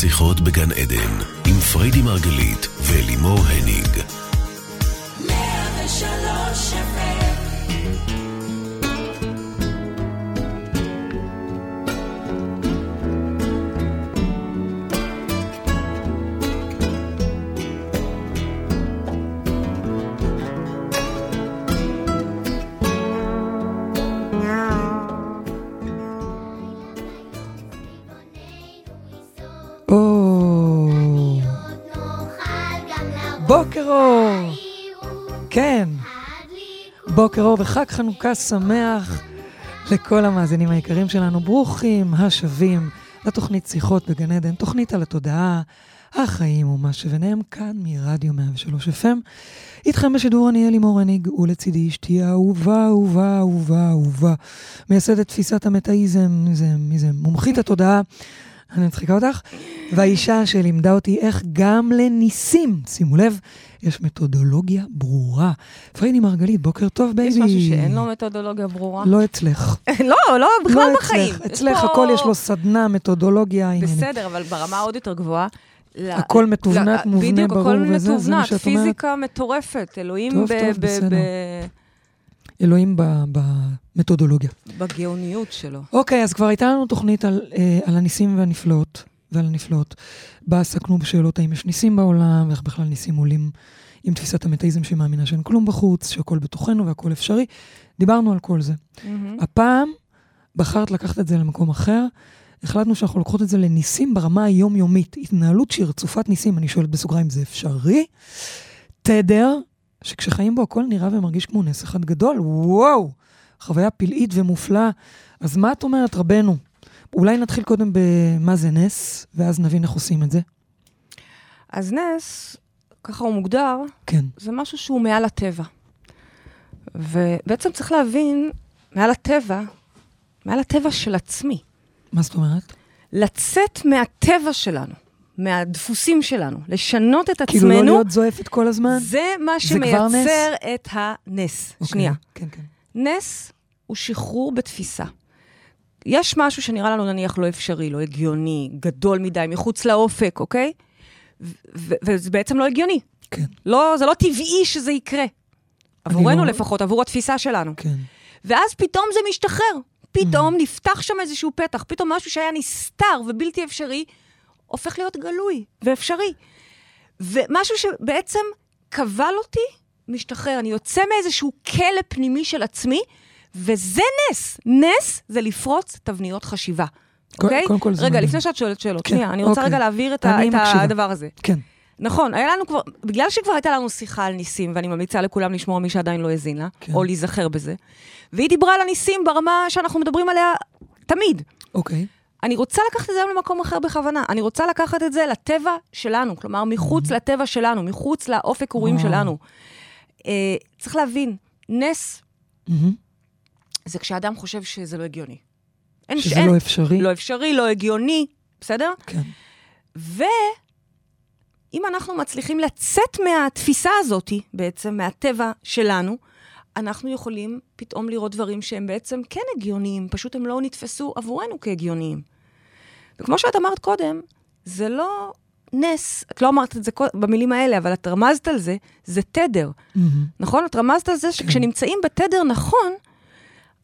שיחות בגן עדן, עם פריידי מרגלית ולימור הניג. בוקר אור! כן, בוקר אור וחג חנוכה שמח לכל המאזינים היקרים שלנו. ברוכים השבים לתוכנית שיחות בגן עדן, תוכנית על התודעה, החיים ומה שביניהם, כאן מרדיו 103 FM. איתכם בשידור אני אלי מורניג, ולצידי אשתי האהובה, אהובה, אהובה, אהובה. מייסדת תפיסת המטאיזם, מומחית התודעה. אני מצחיקה אותך. והאישה שלימדה אותי איך גם לניסים, שימו לב, יש מתודולוגיה ברורה. פריידי מרגלית, בוקר טוב, baby. יש משהו שאין לו מתודולוגיה ברורה? לא אצלך. לא, לא, בכלל לא בחיים. אצלך, אצלך הכל יש לו סדנה, מתודולוגיה. בסדר, אבל ברמה עוד יותר גבוהה. הכל מתובנת, מובנה, ברור, וזה, זה מה שאת אומרת. בדיוק, הכל מתובנת, פיזיקה מטורפת, אלוהים טוב, טוב, בסדר. אלוהים במתודולוגיה. בגאוניות שלו. אוקיי, אז כבר הייתה לנו תוכנית על, אה, על הניסים והנפלאות, ועל הנפלאות. בה עסקנו בשאלות האם יש ניסים בעולם, ואיך בכלל ניסים עולים עם תפיסת המטאיזם שמאמינה שאין כלום בחוץ, שהכל בתוכנו והכל אפשרי. דיברנו על כל זה. Mm-hmm. הפעם בחרת לקחת את זה למקום אחר. החלטנו שאנחנו לוקחות את זה לניסים ברמה היומיומית. התנהלות שהיא רצופת ניסים, אני שואלת בסוגריים, זה אפשרי? תדר, שכשחיים בו הכל נראה ומרגיש כמו נס אחד גדול, וואו, חוויה פלאית ומופלאה. אז מה את אומרת, רבנו? אולי נתחיל קודם במה זה נס, ואז נבין איך עושים את זה. אז נס, ככה הוא מוגדר, כן. זה משהו שהוא מעל הטבע. ובעצם צריך להבין, מעל הטבע, מעל הטבע של עצמי. מה זאת אומרת? לצאת מהטבע שלנו. מהדפוסים שלנו, לשנות את עצמנו. כאילו לא להיות זועפת כל הזמן? זה מה שמייצר את הנס. אוקיי, שנייה. כן, כן. נס הוא שחרור בתפיסה. יש משהו שנראה לנו נניח לא אפשרי, לא הגיוני, גדול מדי, מחוץ לאופק, אוקיי? וזה בעצם לא הגיוני. כן. לא, זה לא טבעי שזה יקרה. עבורנו לא... לפחות, עבור התפיסה שלנו. כן. ואז פתאום זה משתחרר. פתאום mm. נפתח שם איזשהו פתח, פתאום משהו שהיה נסתר ובלתי אפשרי, הופך להיות גלוי ואפשרי. ומשהו שבעצם קבל אותי, משתחרר. אני יוצא מאיזשהו כלא פנימי של עצמי, וזה נס. נס זה לפרוץ תבניות חשיבה. אוקיי? קודם כל זה רגע, לפני שאת שואלת שאלות, כן, שנייה, אני רוצה אוקיי. רגע להעביר את, את. הדבר הזה. כן. נכון, היה לנו כבר, בגלל שכבר הייתה לנו שיחה על ניסים, ואני ממליצה לכולם לשמוע מי שעדיין לא האזין לה, כן. או להיזכר בזה, והיא דיברה על הניסים ברמה שאנחנו מדברים עליה תמיד. אוקיי. אני רוצה לקחת את זה היום למקום אחר בכוונה. אני רוצה לקחת את זה לטבע שלנו, כלומר, מחוץ לטבע שלנו, מחוץ לאופק וואו. שלנו. אה, צריך להבין, נס מהמם. זה כשאדם חושב שזה לא הגיוני. אין, שזה אין- לא אפשרי. לא אפשרי, לא הגיוני, בסדר? כן. ואם אנחנו מצליחים לצאת מהתפיסה הזאת, בעצם, מהטבע שלנו, אנחנו יכולים פתאום לראות דברים שהם בעצם כן הגיוניים, פשוט הם לא נתפסו עבורנו כהגיוניים. וכמו שאת אמרת קודם, זה לא נס, את לא אמרת את זה במילים האלה, אבל את רמזת על זה, זה תדר. מהמם. נכון? את רמזת על זה שכשנמצאים בתדר נכון,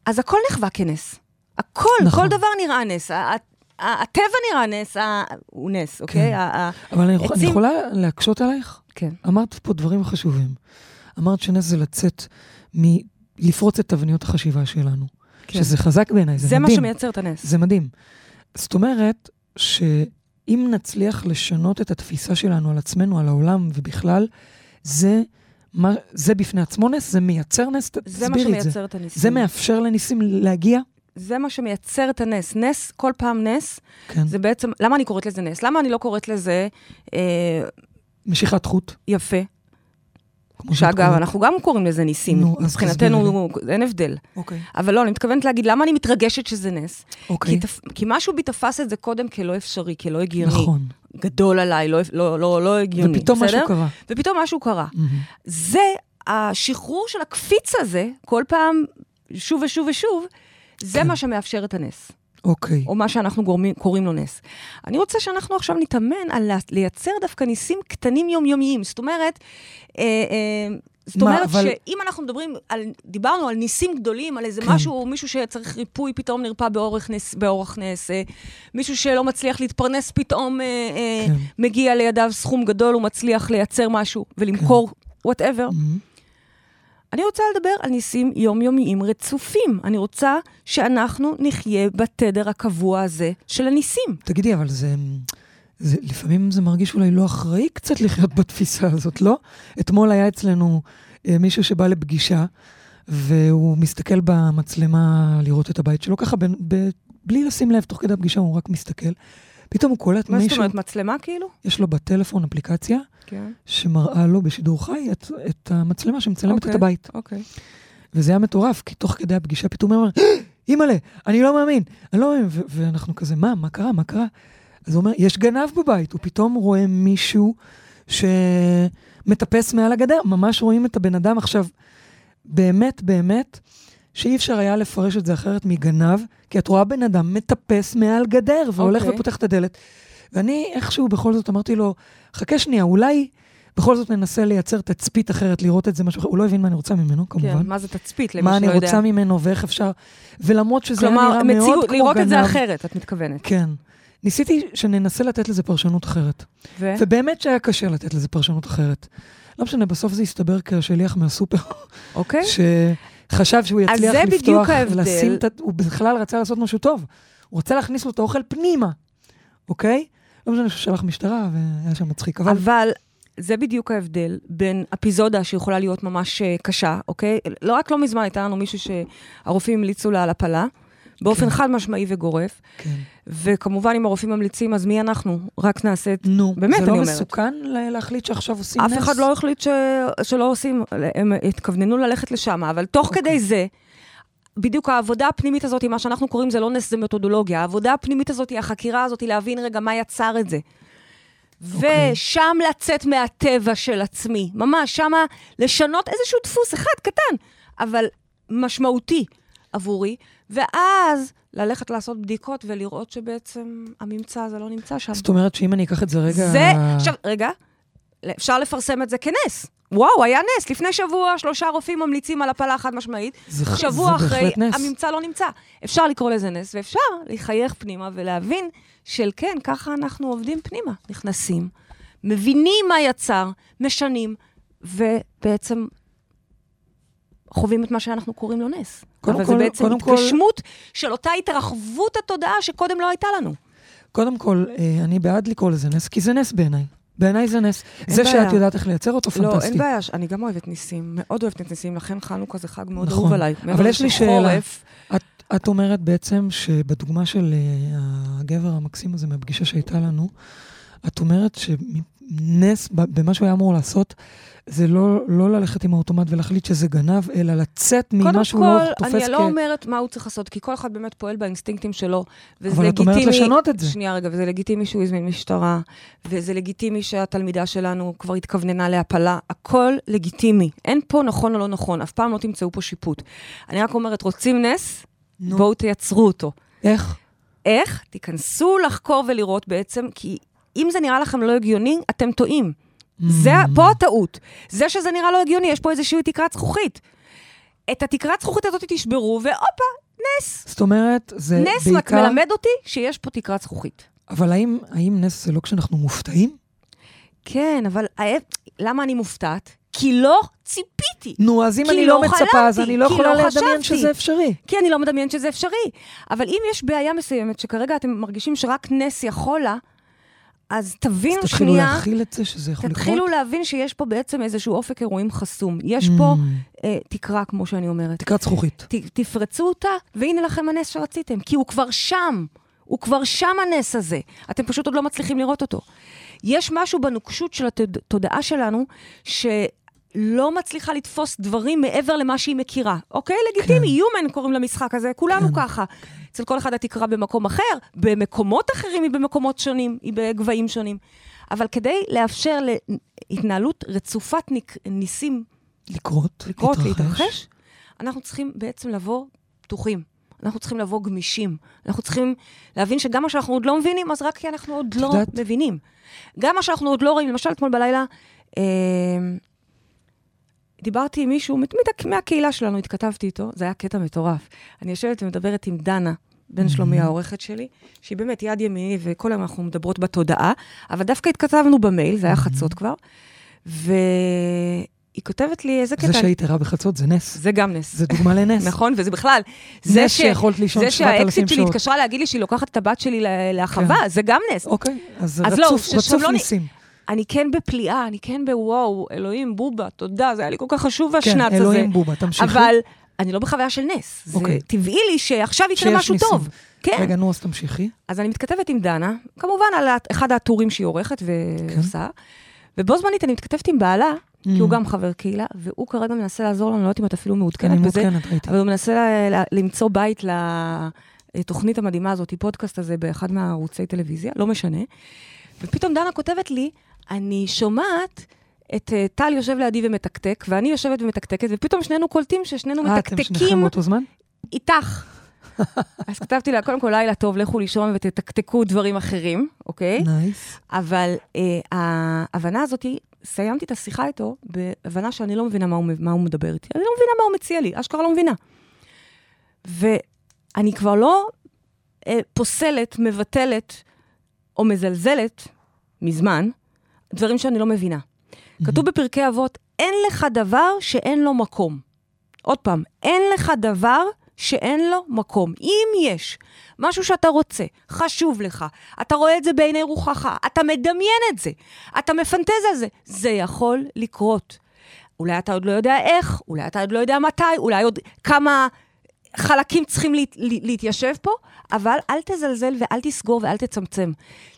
אז הכל נחווה כנס. הכל, נכון. כל דבר נראה נס. הטבע נראה נס, הוא נס, אוקיי? כן. ה- אבל אני יכול- אני עצים- יכולה להקשות עלייך? כן. אמרת פה דברים חשובים. אמרת שנס זה לצאת מ... לפרוץ את תבניות החשיבה שלנו. כן. שזה חזק בעיניי, זה, זה מה מדהים. שמייצר את הנס. זה מדהים. זאת אומרת, שאם נצליח לשנות את התפיסה שלנו על עצמנו, על העולם ובכלל, זה, מה, זה בפני עצמו נס, זה מייצר נס, זה מה תסבירי את זה. שמייצר את הניסים. זה מאפשר לניסים להגיע? זה מה שמייצר את הנס. נס, כל פעם נס, כן. זה בעצם, למה אני קוראת לזה נס? למה אני לא קוראת לזה אה, משיכת חוט. יפה? שאגב. אנחנו גם קוראים לזה ניסים. נו, אז מבחינתנו אין הבדל. אוקיי. אבל לא, אני מתכוונת להגיד, למה אני מתרגשת שזה נס? אוקיי. כי, תפ... כי משהו בי תפס את זה קודם כלא אפשרי, כלא הגיוני. נכון. גדול עליי, לא, לא, לא, לא הגיוני, ופתאום בסדר? משהו קרה. ופתאום משהו קרה. מהמם. זה, השחרור של הקפיץ הזה, כל פעם, שוב ושוב ושוב, זה כן. מה שמאפשר את הנס. אוקיי. או מה שאנחנו גורמים, קוראים לו נס. אני רוצה שאנחנו עכשיו נתאמן על לייצר דווקא ניסים קטנים יומיומיים. זאת אומרת, אה, אה, זאת מה, אומרת אבל- שאם אנחנו מדברים על, דיברנו על ניסים גדולים, על איזה כן. משהו, מישהו שצריך ריפוי, פתאום נרפא באורך נס, באורח נס, אה, מישהו שלא מצליח להתפרנס, פתאום אה, אה, כן. מגיע לידיו סכום גדול, הוא מצליח לייצר משהו ולמכור, וואטאבר. מהמם. אני רוצה לדבר על ניסים יומיומיים רצופים. אני רוצה שאנחנו נחיה בתדר הקבוע הזה של הניסים. תגידי, אבל זה, זה... לפעמים זה מרגיש אולי לא אחראי קצת לחיות בתפיסה הזאת, לא? אתמול היה אצלנו אה, מישהו שבא לפגישה, והוא מסתכל במצלמה לראות את הבית שלו, ככה ב, ב, בלי לשים לב, תוך כדי הפגישה הוא רק מסתכל. פתאום הוא קולט מה זאת מישהו, אומרת, מצלמה כאילו? יש לו בטלפון אפליקציה כן. שמראה לו בשידור חי את, את המצלמה שמצלמת אוקיי. את הבית. אוקיי. וזה היה מטורף, כי תוך כדי הפגישה פתאום הוא אומר, אימא'לה, אני לא מאמין, אני לא מאמין. ואנחנו כזה, מה, מה קרה, מה קרה? אז הוא אומר, יש גנב בבית. הוא פתאום רואה מישהו שמטפס מעל הגדר, ממש רואים את הבן אדם. עכשיו, באמת, באמת, שאי אפשר היה לפרש את זה אחרת מגנב, כי את רואה בן אדם מטפס מעל גדר, והולך אוקיי. ופותח את הדלת. ואני איכשהו בכל זאת אמרתי לו, חכה שנייה, אולי בכל זאת ננסה לייצר תצפית אחרת, לראות את זה משהו אחר. הוא לא הבין מה אני רוצה ממנו, כמובן. כן, מה זה תצפית, למי מה שלא אני יודע. רוצה ממנו ואיך אפשר, ולמרות שזה היה כלומר, נראה מאוד מציאות, כמו לראות את זה גנב. אחרת, את מתכוונת. כן. ניסיתי שננסה לתת לזה פרשנות אחרת. ו? ובאמת שהיה קשה לתת לזה פרשנות אחרת. לא משנה, בסוף זה הסתבר כשליח מהסופר, אוקיי? שחשב שהוא אז יצליח זה לפתוח, בדיוק ההבדל. ולשים את. הוא בכלל רצה לעשות משהו טוב. הוא רצה להכניס לו את האוכל פנימה, אוקיי? לא משנה שהוא שלח משטרה והיה שם מצחיק, אבל... אבל זה בדיוק ההבדל בין אפיזודה שיכולה להיות ממש אה, קשה, אוקיי? לא רק לא מזמן הייתה לנו מישהו שהרופאים המליצו לה על הפלה, באופן כן. חד משמעי וגורף, כן. וכמובן אם הרופאים ממליצים, אז מי אנחנו? רק נעשה את... נו, באמת, זה לא אומרת. מסוכן לה- להחליט שעכשיו עושים נס? אף אחד לא החליט ש... שלא עושים, הם התכווננו ללכת לשם, אבל תוך אוקיי. כדי זה, בדיוק העבודה הפנימית הזאת, מה שאנחנו קוראים זה לא נס, זה מתודולוגיה. העבודה הפנימית הזאת, החקירה הזאת, היא להבין רגע מה יצר את זה. אוקיי. ושם לצאת מהטבע של עצמי. ממש, שמה לשנות איזשהו דפוס אחד קטן, אבל משמעותי עבורי, ואז ללכת לעשות בדיקות ולראות שבעצם הממצא הזה לא נמצא שם. זאת אומרת שאם אני אקח את זה רגע... זה, עכשיו, רגע, אפשר לפרסם את זה כנס. וואו, היה נס. לפני שבוע שלושה רופאים ממליצים על הפלה חד משמעית. זה, שבוע זה אחרי, נס. הממצא לא נמצא. אפשר לקרוא לזה נס, ואפשר לחייך פנימה ולהבין של כן, ככה אנחנו עובדים פנימה. נכנסים, מבינים מה יצר, משנים, ובעצם חווים את מה שאנחנו קוראים לו נס. קודם אבל כל- זה בעצם קודם כל- התגשמות של אותה התרחבות התודעה שקודם לא הייתה לנו. קודם כל, אה, אני בעד לקרוא לזה נס, כי זה נס בעיניי. בעיניי זה נס. זה בעיה. שאת יודעת איך לייצר אותו, לא, פנטסטי. אין בעיה, אני גם אוהבת ניסים, מאוד אוהבת את ניסים, לכן חנוכה זה חג מאוד נכון. אהוב עליי. אבל יש לי שאלה. שחורף, את, את אומרת בעצם שבדוגמה של אה, הגבר המקסים הזה מהפגישה שהייתה לנו, את אומרת שנס ב- במה שהוא היה אמור לעשות, זה לא, לא ללכת עם האוטומט ולהחליט שזה גנב, אלא לצאת קודם ממה שהוא לא כל, תופס אני כ... לא אומרת מה הוא צריך לעשות, כי כל אחד באמת פועל באינסטינקטים שלו, וזה אבל את לגיטימי... אומרת לשנות את זה. שנייה רגע, וזה לגיטימי שהוא הזמין משטרה, וזה לגיטימי שהתלמידה שלנו כבר התכווננה להפלה, הכל לגיטימי. אין פה נכון או לא נכון, אף פעם לא תמצאו פה שיפוט. אני רק אומרת, רוצים נס? נו. בואו תייצרו אותו. איך? איך? תיכנסו לחקור ולראות בעצם, כי אם זה נראה לכם לא הגיוני, אתם טועים. זה, Mm. פה הטעות. זה שזה נראה לא הגיוני, יש פה איזושהי תקרת זכוכית. את התקרת זכוכית הזאת תשברו, והופה, נס. זאת אומרת, זה נס רק בעיקר... מלמד אותי שיש פה תקרת זכוכית. אבל האם, האם נס זה לא כשאנחנו מופתעים? כן, אבל האב- למה אני מופתעת? כי לא ציפיתי. נו, אז אם אני לא לא מצפה, אז חלמתי, אני לא יכולה לא לדמיין. שזה אפשרי. כי אני לא מדמיינת שזה אפשרי. אבל אם יש בעיה מסוימת שכרגע אתם מרגישים שרק נס יכול לה, אז תבינו אז תתחילו שנייה, להכיל את זה שזה יכול לקרות. תתחילו להבין שיש פה בעצם איזשהו אופק אירועים חסום. יש פה Mm, אה, תקרה, כמו שאני אומרת. תקרת זכוכית. ת, תפרצו אותה, והנה לכם הנס שרציתם, כי הוא כבר שם. הוא כבר שם הנס הזה. אתם פשוט עוד לא מצליחים לראות אותו. יש משהו בנוקשות של התודעה שלנו, שלא מצליחה לתפוס דברים מעבר למה שהיא מכירה. אוקיי? לגיטימי, Human קוראים למשחק הזה, כולנו כן. ככה. אצל כל אחד התקרה במקום אחר, במקומות אחרים היא במקומות שונים, היא בגבהים שונים. אבל כדי לאפשר להתנהלות רצופת ניק, ניסים לקרות, לקרות, להתרחש, אנחנו צריכים בעצם לבוא פתוחים. אנחנו צריכים לבוא גמישים. אנחנו צריכים להבין שגם מה שאנחנו עוד לא מבינים, אז רק כי אנחנו עוד לא יודעת- מבינים. גם מה שאנחנו עוד לא רואים, למשל אתמול בלילה, אה, דיברתי עם מישהו מהקהילה שלנו, התכתבתי איתו, זה היה קטע מטורף. אני יושבת ומדברת עם דנה, בן שלומי, העורכת שלי, שהיא באמת יד ימיני, וכל היום אנחנו מדברות בתודעה, אבל דווקא התכתבנו במייל, זה היה חצות כבר, והיא כותבת לי, איזה קטע... זה שהיית ערה בחצות זה נס. זה גם נס. זה דוגמה לנס. נכון, וזה בכלל. נס זה שיכולת לישון זה 7,000 שהאקסיט שלי שעות. התקשרה להגיד לי שהיא לוקחת את הבת שלי להחווה, זה גם נס. אוקיי, אז לא, רצוף, לא נ- ניסים. אני כן בפליאה, אני כן בוואו, אלוהים, בובה, תודה, זה היה לי כל כך חשוב כן, השנץ הזה. אלוהים בובה, תמשיכי. אבל אני לא בחוויה של נס. זה אוקיי. טבעי לי שעכשיו יקרה משהו ניסים. טוב. כן. רגע, נו, אז תמשיכי. אז אני מתכתבת עם דנה, כמובן על אחד הטורים שהיא עורכת ועושה, ובו זמנית אני מתכתבת עם בעלה, כי הוא Mm. גם חבר קהילה, והוא כרגע מנסה לעזור לנו, לא יודעת אם את אפילו מעודכנת בזה, מעודכנת, ראיתי. אבל הוא מנסה ל- ל- למצוא בית לתוכנית המדהימה הזאת, פודקאסט הזה באחד מהערוצי טלוויזיה, לא משנה. ופתאום דנה כותבת לי, אני שומעת את אה, טל יושב לידי ומתקתק, ואני יושבת ומתקתקת, ופתאום שנינו קולטים ששנינו אה, אתם שניכם מתקתקים באותו זמן? איתך. אז כתבתי לה, קודם כל, לילה טוב, לכו לישון ותתקתקו דברים אחרים, אוקיי? נייס. אבל אבל אה, ההבנה הזאת, סיימתי את השיחה איתו בהבנה שאני לא מבינה מה הוא, מה הוא מדבר איתי. אני לא מבינה מה הוא מציע לי, אשכרה לא מבינה. ואני כבר לא אה, פוסלת, מבטלת או מזלזלת, מזמן, דברים שאני לא מבינה. כתוב בפרקי אבות, אין לך דבר שאין לו מקום. עוד פעם, אין לך דבר שאין לו מקום. אם יש משהו שאתה רוצה, חשוב לך, אתה רואה את זה בעיני רוחך, אתה מדמיין את זה, אתה מפנטז על זה, זה יכול לקרות. אולי אתה עוד לא יודע איך, אולי אתה עוד לא יודע מתי, אולי עוד כמה חלקים צריכים להת, לה- להתיישב פה, אבל אל תזלזל ואל תסגור ואל תצמצם.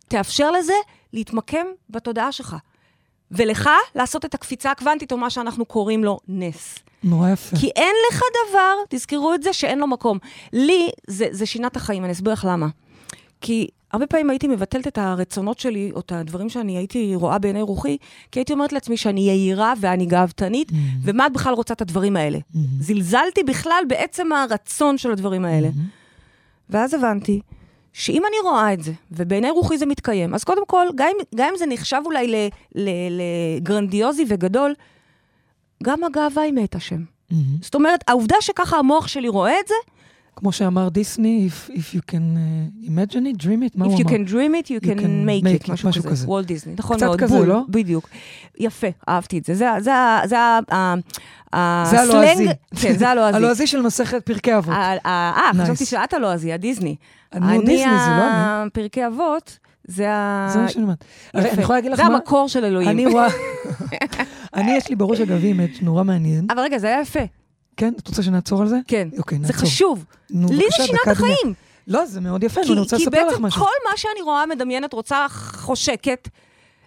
תאפשר לזה להתמקם בתודעה שלך. ולך לעשות את הקפיצה הקוונטית, או מה שאנחנו קוראים לו נס. נורא יפה. כי אין לך דבר, תזכרו את זה, שאין לו מקום. לי, זה, זה שינה את החיים, אני אסביר לך למה. כי הרבה פעמים הייתי מבטלת את הרצונות שלי, או את הדברים שאני הייתי רואה בעיני רוחי, כי הייתי אומרת לעצמי שאני יהירה ואני גאוותנית, ומה את בכלל רוצה את הדברים האלה? זלזלתי בכלל בעצם הרצון של הדברים האלה. ואז הבנתי שאם אני רואה את זה, ובעיני רוחי זה מתקיים, אז קודם כל, גם, גם אם זה נחשב אולי לגרנדיוזי וגדול, גם הגאווה היא מאת השם. מהמם. זאת אומרת, העובדה שככה המוח שלי רואה את זה, כמו שאמר דיסני, if, if you can uh, imagine it, dream it, מה If הוא you אמר? can dream it, you You can can make make it, משהו משהו כזה. וולט דיסני, נכון קצת מאוד, כזה, בול, לא? בדיוק. יפה, אהבתי את זה. זה זה זה ה- ה- ה- זה הלועזי. כן, זה הלועזי. הלועזי של מסכת פרקי אבות. אה. חשבתי שאת הלועזי, הדיסני. נו, דיסני, זה לא אני. פרקי אבות, זה ה... זה מה שאני אומרת. אני יכולה להגיד לך זה מה... המקור של אלוהים. אני רואה... אני, יש לי בראש אגב image נורא מעניין. אבל רגע, זה היה יפה. כן? את רוצה שנעצור על זה? כן. אוקיי, זה נעצור. חשוב. נו, לי בבקשה, זה שינה את. החיים. לא, זה מאוד יפה, כי אני רוצה כי לספר לך בעצם משהו. כל מה שאני רואה, מדמיינת, רוצה, חושקת,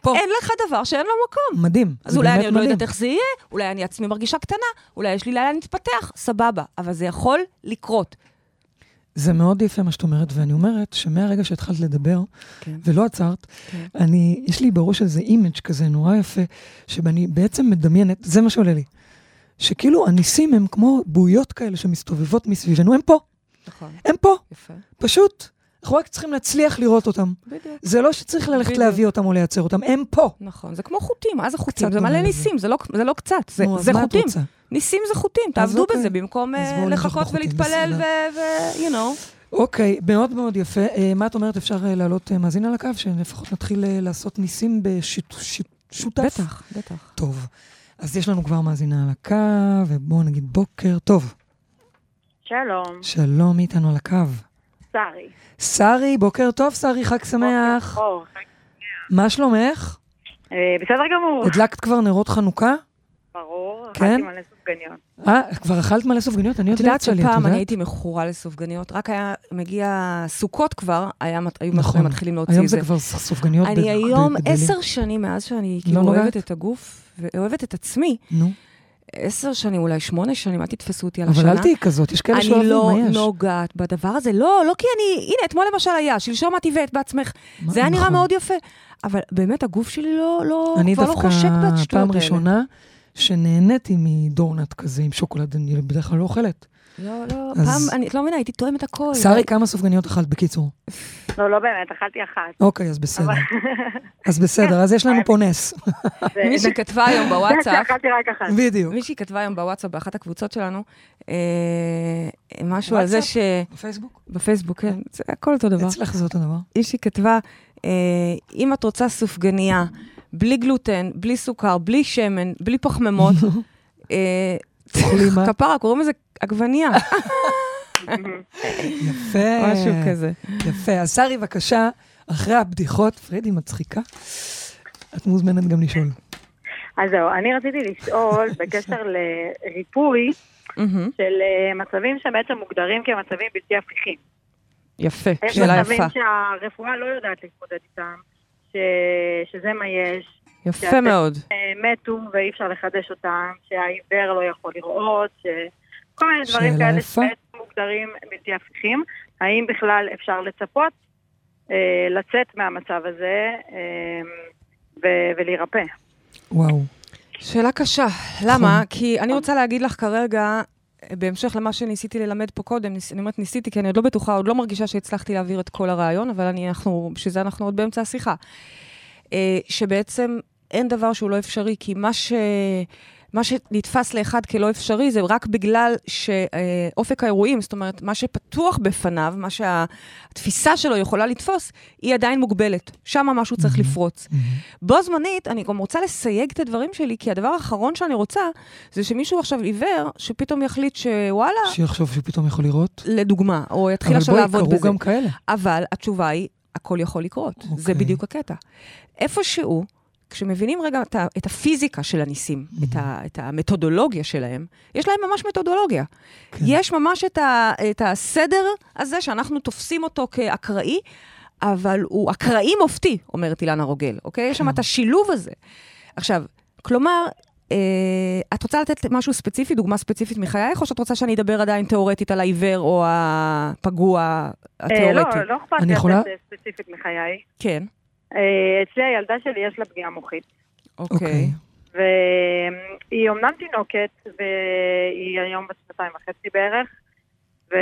פה. אין לך דבר שאין לו מקום. מדהים. אז זה אולי אני עוד לא. יודעת איך זה יהיה, אולי אני עצמי מרגישה קטנה, אולי יש לי לאן להתפתח, סבבה. אבל זה יכול לקרות. זה מאוד יפה מה שאת אומרת, ואני אומרת שמהרגע שהתחלת לדבר, כן. ולא עצרת, כן. אני, יש לי בראש איזה image כזה נורא יפה, שאני בעצם מדמיינת, זה מה שעולה לי, שכאילו הניסים הם כמו בועיות כאלה שמסתובבות מסביבנו, הם פה, נכון. הם פה, יפה. פשוט. אנחנו רק צריכים להצליח לראות אותם. בדיוק. זה לא שצריך ללכת בדיוק. להביא אותם או לייצר אותם, הם פה. נכון, זה כמו חוטים, מה זה חוטים? זה מלא. ניסים, זה לא, זה לא קצת, זה, נו, זה חוטים. ניסים זה חוטים, תעבדו אוקיי. בזה במקום אה, לחכות ולהתפלל ו... ו- you know. אוקיי, מאוד מאוד יפה. אה, מה את אומרת, אפשר אה, להעלות מאזין על הקו, שלפחות נתחיל אה, לעשות ניסים בשותף? בטח, בטח. טוב. אז יש לנו כבר מאזינה על הקו, ובואו נגיד בוקר טוב. שלום, שלום, מי איתנו על הקו? שרי. שרי, בוקר טוב, שרי, חג שמח. אור. מה שלומך? אה, בסדר גמור. הדלקת כבר נרות חנוכה? ברור, כן? אכלתי מלא סופגניות. אה, כבר אכלת מלא סופגניות? אני עוד לא יודעת יצא לי, את שפעם אני יודעת? הייתי מכורה לסופגניות, רק היה מגיע סוכות כבר, היה היו נכון. מתחילים להוציא היום את זה. זה כבר סופגניות אני ב- היום. עשר שנים מאז שאני כאילו לא נוגעת? אוהבת את הגוף, ואוהבת את עצמי, נו, עשר שנים, אולי שמונה שנים, אל תתפסו אותי על אבל השנה. אל תהיי כזאת, יש כאלה אני שאוהבים, לא מה יש? נוגעת בדבר הזה, לא, לא כי אני, הנה, אתמול למשל היה, שלשום את הבאת בעצמך. זה היה נראה נכון. מאוד יפה, אבל באמת הגוף שלי לא, לא, אני כבר לא דווקא חושק בשטויות פעם. ראשונה שנהניתי מדורנט כזה עם שוקולד, אני בדרך כלל לא אוכלת. לא, לא, אז- פעם, אני לא מבינה, הייתי תואמת הכל. שרי, כמה סופגניות אכלת בקיצור? לא, לא באמת, אכלתי אחת. אוקיי, אז בסדר. אז בסדר, אז יש לנו פה נס. מישהי כתבה היום בוואטסאפ, אכלתי רק אחת. בדיוק. מישהי כתבה היום בוואטסאפ, באחת הקבוצות שלנו, אה, משהו על זה? ש... בפייסבוק? בפייסבוק, כן, זה הכל אותו דבר. אצלך זה אותו דבר. מישהי כתבה, אה, אם את רוצה סופגניה, בלי גלוטן, בלי סוכר, בלי שמן, בלי פחמימות, מה? כפרה, קוראים לזה עגבנייה, יפה. משהו כזה. יפה. אז שרי, בבקשה, אחרי הבדיחות, פרידי מצחיקה, את מוזמנת גם לשאול. אז זהו, אני רציתי לשאול בקשר לריפוי. של אה, מצבים שבעצם מוגדרים כמצבים בלתי הפיכים. יפה, יש שאלה מצבים יפה. שהרפואה לא יודעת להתמודד איתם, ש... שזה מה יש, יפה מאוד. אה, מתו ואי אפשר לחדש אותם, שהעיוור לא יכול לראות, ש... כל מיני דברים כאלה. שבעצם מוגדרים בלתי הפיכים. האם בכלל אפשר לצפות אה, לצאת מהמצב הזה אה, ו- ולהירפא? וואו. שאלה קשה. למה? כי אני רוצה להגיד לך כרגע, בהמשך למה שניסיתי ללמד פה קודם, ניס- אני אומרת ניסיתי כי אני עוד לא בטוחה, עוד לא מרגישה שהצלחתי להעביר את כל הרעיון, אבל אני, אנחנו, בשביל זה אנחנו עוד באמצע השיחה. אה, שבעצם אין דבר שהוא לא אפשרי, כי מה ש... מה שנתפס לאחד כלא אפשרי זה רק בגלל שאופק האירועים, זאת אומרת, מה שפתוח בפניו, מה שהתפיסה שלו יכולה לתפוס, היא עדיין מוגבלת. שם משהו צריך לפרוץ. בו זמנית, אני גם רוצה לסייג את הדברים שלי, כי הדבר האחרון שאני רוצה, זה שמישהו עכשיו עיוור, שפתאום יחליט שוואלה, שיחשוב שהוא פתאום יכול לראות. לדוגמה, או יתחיל אבל עכשיו בואי, לעבוד קרו בזה. גם כאלה. אבל התשובה היא, הכל יכול לקרות. Okay. זה אוקיי. בדיוק הקטע. איפשהו, כשמבינים רגע את, ה, את הפיזיקה של הניסים, Mm-hmm. את, ה, את המתודולוגיה שלהם, יש להם ממש מתודולוגיה. כן. כן. יש ממש את, ה, את הסדר הזה שאנחנו תופסים אותו כאקראי, אבל הוא אקראי מופתי, אומרת אילנה רוגל, אוקיי? יש שם כן. את השילוב הזה. עכשיו, כלומר, אה, את רוצה לתת משהו ספציפי, דוגמה ספציפית מחייך, או שאת רוצה שאני אדבר עדיין תיאורטית על העיוור או הפגוע אה, התיאורטי? לא, לא אכפת אני לי יכולה? לתת אה, ספציפית מחיי. כן, אה, אצלי הילדה שלי יש לה פגיעה מוחית. אוקיי. והיא אומנם תינוקת, והיא היום בת שנתיים וחצי בערך, ו...